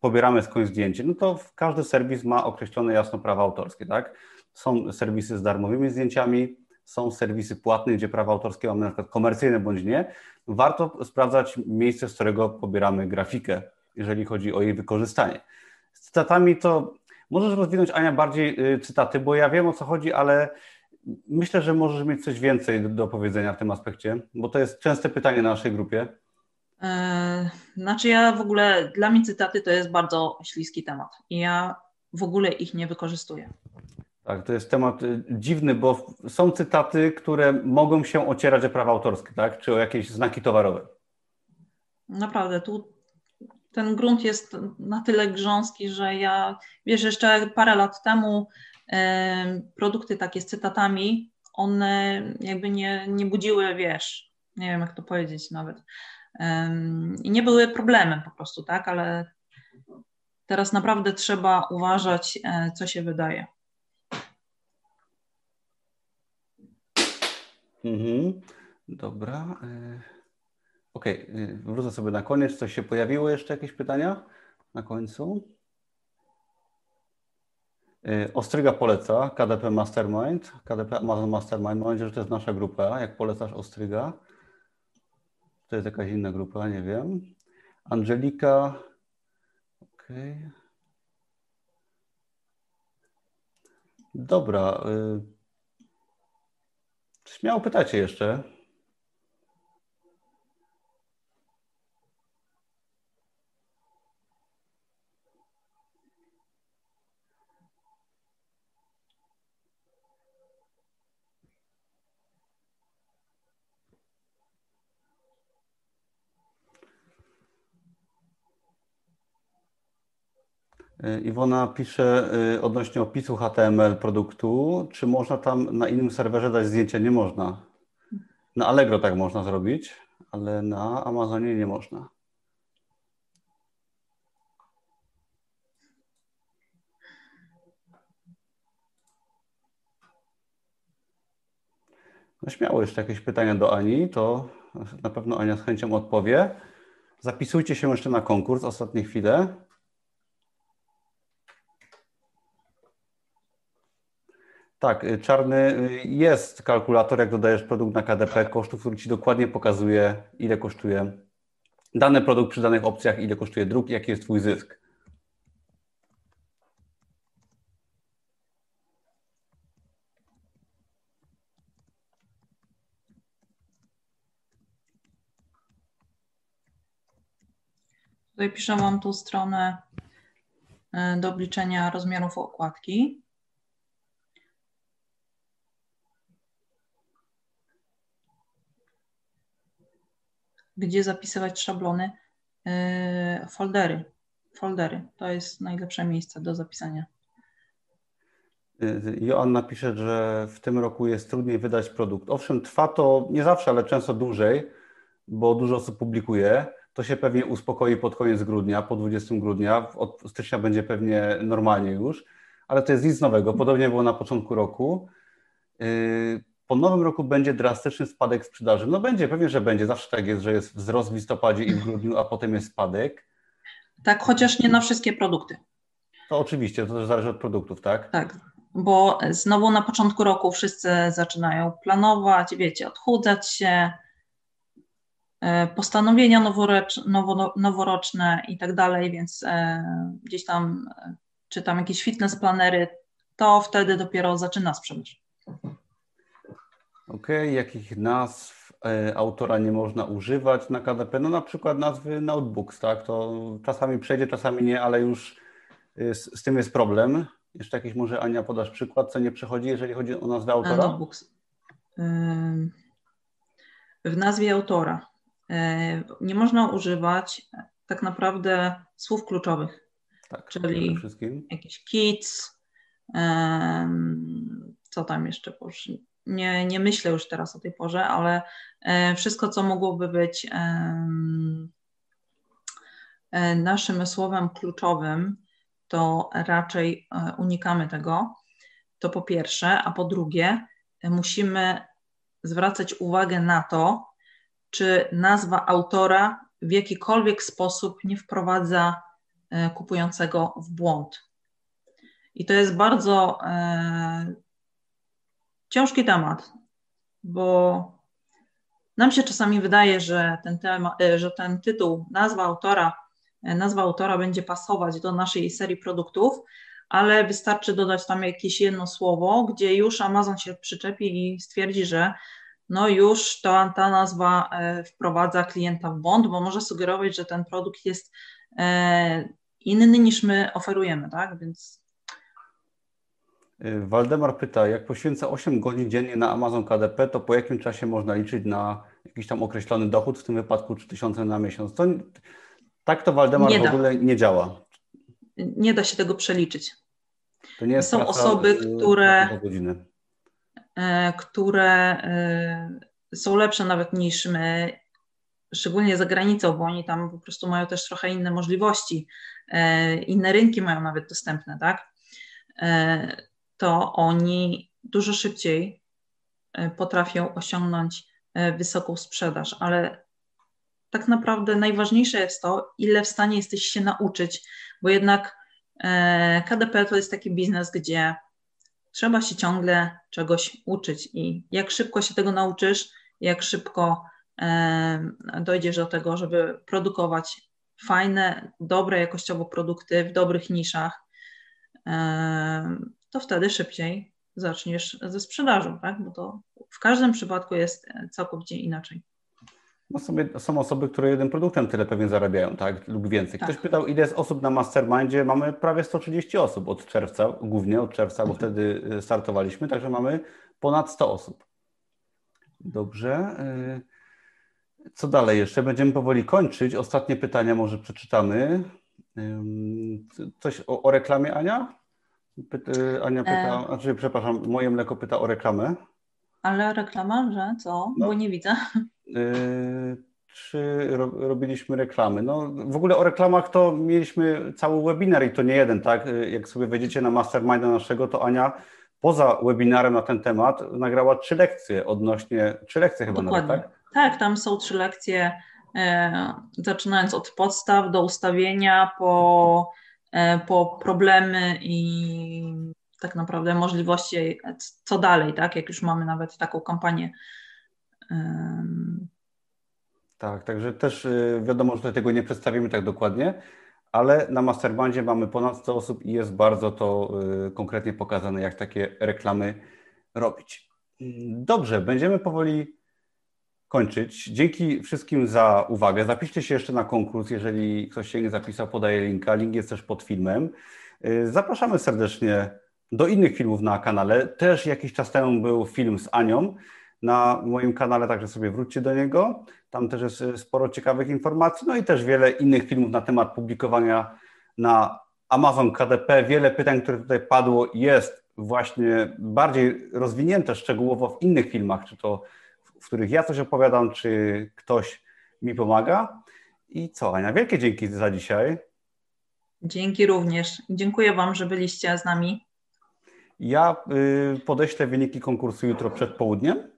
pobieramy skądś zdjęcie, no to każdy serwis ma określone jasno prawa autorskie, tak? Są serwisy z darmowymi zdjęciami, są serwisy płatne, gdzie prawa autorskie mamy na przykład komercyjne bądź nie. Warto sprawdzać miejsce, z którego pobieramy grafikę, jeżeli chodzi o jej wykorzystanie. Z cytatami to możesz rozwinąć, Ania, bardziej y, cytaty, bo ja wiem o co chodzi, ale myślę, że możesz mieć coś więcej do, do powiedzenia w tym aspekcie, bo to jest częste pytanie na naszej grupie. E, znaczy ja w ogóle, dla mnie cytaty to jest bardzo śliski temat i ja w ogóle ich nie wykorzystuję. Tak, to jest temat y, dziwny, bo są cytaty, które mogą się ocierać o prawa autorskie, tak? Czy o jakieś znaki towarowe. Naprawdę, tu ten grunt jest na tyle grząski, że ja, wiesz, jeszcze parę lat temu produkty takie z cytatami, one jakby nie, nie budziły, wiesz, nie wiem jak to powiedzieć nawet, i nie były problemem po prostu, tak, ale teraz naprawdę trzeba uważać, e, co się wydaje. Mhm. Dobra. E, Okej, okay, wrócę sobie na koniec. Coś się pojawiło jeszcze, jakieś pytania na końcu? Y, Ostryga poleca KDP Mastermind, KDP Amazon Mastermind. Mam nadzieję, że to jest nasza grupa. Jak polecasz Ostryga? To jest jakaś inna grupa, nie wiem. Angelika. Okej. Okay. Dobra. Śmiało pytacie jeszcze. Iwona pisze y, odnośnie opisu HTML produktu, czy można tam na innym serwerze dać zdjęcia? Nie można. Na Allegro tak można zrobić, ale na Amazonie nie można. No śmiało jeszcze jakieś pytania do Ani, to na pewno Ania z chęcią odpowie. Zapisujcie się jeszcze na konkurs, ostatnie chwile. Tak, y, czarny y, jest kalkulator, jak dodajesz produkt na KDP kosztów, który ci dokładnie pokazuje, ile kosztuje dany produkt przy danych opcjach, ile kosztuje druk, jaki jest twój zysk. Tutaj piszę, mam tu stronę do obliczenia rozmiarów okładki. Gdzie zapisywać szablony? Foldery. Foldery to jest najlepsze miejsce do zapisania. Joanna pisze, że w tym roku jest trudniej wydać produkt. Owszem, trwa to nie zawsze, ale często dłużej, bo dużo osób publikuje. To się pewnie uspokoi pod koniec grudnia, po 20 grudnia. Od stycznia będzie pewnie normalnie już, ale to jest nic nowego. Podobnie było na początku roku. Po nowym roku będzie drastyczny spadek sprzedaży. No będzie, pewnie, że będzie. Zawsze tak jest, że jest wzrost w listopadzie i w grudniu, a potem jest spadek. Tak, chociaż nie na wszystkie produkty. To oczywiście, to też zależy od produktów, tak? Tak, bo znowu na początku roku wszyscy zaczynają planować, wiecie, odchudzać się, e, postanowienia noworoczne i tak dalej, więc e, gdzieś tam e, czytam jakieś fitness planery, to wtedy dopiero zaczyna sprzedaż. Okej, okay. jakich nazw autora nie można używać na KDP? No na przykład nazwy notebooks, tak? To czasami przejdzie, czasami nie, ale już z, z tym jest problem. Jeszcze jakiś może Ania podasz przykład, co nie przechodzi, jeżeli chodzi o nazwę autora? Notebooks. W nazwie autora nie można używać tak naprawdę słów kluczowych. Tak, czyli jakiś kids, co tam jeszcze nie, nie myślę już teraz o tej porze, ale e, wszystko, co mogłoby być e, naszym słowem kluczowym, to raczej e, unikamy tego. To po pierwsze, a po drugie, musimy zwracać uwagę na to, czy nazwa autora w jakikolwiek sposób nie wprowadza kupującego w błąd. I to jest bardzo ciężki temat, bo nam się czasami wydaje, że ten, temat, e, że ten tytuł, nazwa autora nazwa autora będzie pasować do naszej serii produktów, ale wystarczy dodać tam jakieś jedno słowo, gdzie już Amazon się przyczepi i stwierdzi, że no już ta, ta nazwa e, wprowadza klienta w błąd, bo może sugerować, że ten produkt jest e, inny niż my oferujemy, tak? Więc e, Waldemar pyta, jak poświęcę 8 godzin dziennie na Amazon KDP, to po jakim czasie można liczyć na jakiś tam określony dochód, w tym wypadku 3000 na miesiąc? To tak to Waldemar nie w ogóle nie działa. Nie da się tego przeliczyć. To nie jest Są osoby, które, e, które są lepsze nawet niż my, szczególnie za granicą, bo oni tam po prostu mają też trochę inne możliwości, inne rynki mają nawet dostępne, tak? To oni dużo szybciej potrafią osiągnąć wysoką sprzedaż, ale tak naprawdę najważniejsze jest to, ile w stanie jesteś się nauczyć, bo jednak e, KDP to jest taki biznes, gdzie trzeba się ciągle czegoś uczyć i jak szybko się tego nauczysz, jak szybko e, dojdziesz do tego, żeby produkować fajne, dobre jakościowo produkty w dobrych niszach, e, to wtedy szybciej zaczniesz ze sprzedażą, tak? bo to w każdym przypadku jest całkowicie inaczej. No sobie, są osoby, które jednym produktem tyle pewnie zarabiają, tak? Lub więcej. Ktoś tak. pytał, ile jest osób na mastermindzie. Mamy prawie 130 osób od czerwca, głównie od czerwca, bo wtedy y, startowaliśmy, także mamy ponad 100 osób. Dobrze. Y, co dalej jeszcze? Będziemy powoli kończyć. Ostatnie pytania może przeczytamy. Coś o, o reklamie, Ania? Pyta, Ania pyta, e... znaczy, przepraszam, moje mleko pyta o reklamę. Ale reklama, że co? No. Bo nie widzę. Yy, czy robiliśmy reklamy? No, w ogóle o reklamach to mieliśmy cały webinar i to nie jeden, tak? Yy, jak sobie wejdziecie na masterminda naszego, to Ania poza webinarem na ten temat nagrała trzy lekcje odnośnie, trzy lekcje chyba Dokładnie. nawet, tak? Tak, tam są trzy lekcje, e, zaczynając od podstaw do ustawienia, po, po problemy i tak naprawdę możliwości, co dalej, tak? Jak już mamy nawet taką kampanię tak, także też y, wiadomo, że tego nie przedstawimy tak dokładnie, ale na Masterbandzie mamy ponad 100 osób i jest bardzo to y, konkretnie pokazane, jak takie reklamy robić. Dobrze, będziemy powoli kończyć. Dzięki wszystkim za uwagę. Zapiszcie się jeszcze na konkurs, jeżeli ktoś się nie zapisał, podaję linka. Link jest też pod filmem. Y, zapraszamy serdecznie do innych filmów na kanale. Też jakiś czas temu był film z Anią na moim kanale, także sobie wróćcie do niego. Tam też jest y, sporo ciekawych informacji, no i też wiele innych filmów na temat publikowania na Amazon KDP. Wiele pytań, które tutaj padło, jest właśnie bardziej rozwinięte szczegółowo w innych filmach, czy to w których ja coś opowiadam, czy ktoś mi pomaga. I co, Ania, wielkie dzięki za dzisiaj. Dzięki również. Dziękuję Wam, że byliście z nami. Ja y, podeślę wyniki konkursu jutro przed południem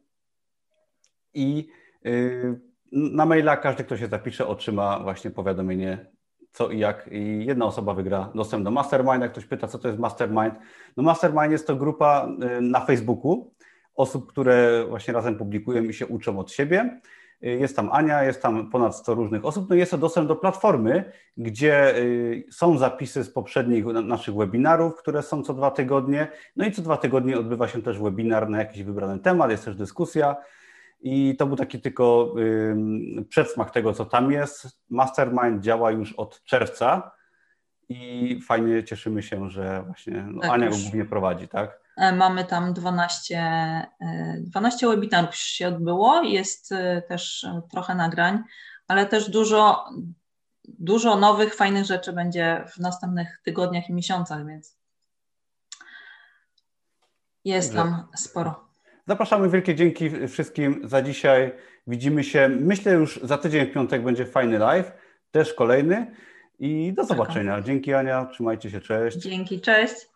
i y, na maila każdy, kto się zapisze, otrzyma właśnie powiadomienie co i jak. I jedna osoba wygra dostęp do Mastermind. Jak ktoś pyta, co to jest Mastermind, no Mastermind jest to grupa y, na Facebooku osób, które właśnie razem publikują i się uczą od siebie. Jest tam Ania, jest tam ponad 100 różnych osób. No jest to dostęp do platformy, gdzie y, są zapisy z poprzednich naszych webinarów, które są co dwa tygodnie. No i co dwa tygodnie odbywa się też webinar na jakiś wybrany temat, jest też dyskusja. I to był taki tylko przedsmak tego, co tam jest. Mastermind działa już od czerwca i fajnie cieszymy się, że właśnie no, tak, Ania go głównie prowadzi, tak? E, mamy tam 12, 12 e, webinarów się odbyło, jest e, też trochę nagrań, ale też dużo, dużo nowych, fajnych rzeczy będzie w następnych tygodniach i miesiącach, więc jest tam sporo. Zapraszamy, wielkie dzięki wszystkim za dzisiaj. Widzimy się, myślę już za tydzień w piątek będzie fajny live, też kolejny i do zobaczenia. Dzięki Ania, trzymajcie się, cześć. Dzięki, cześć.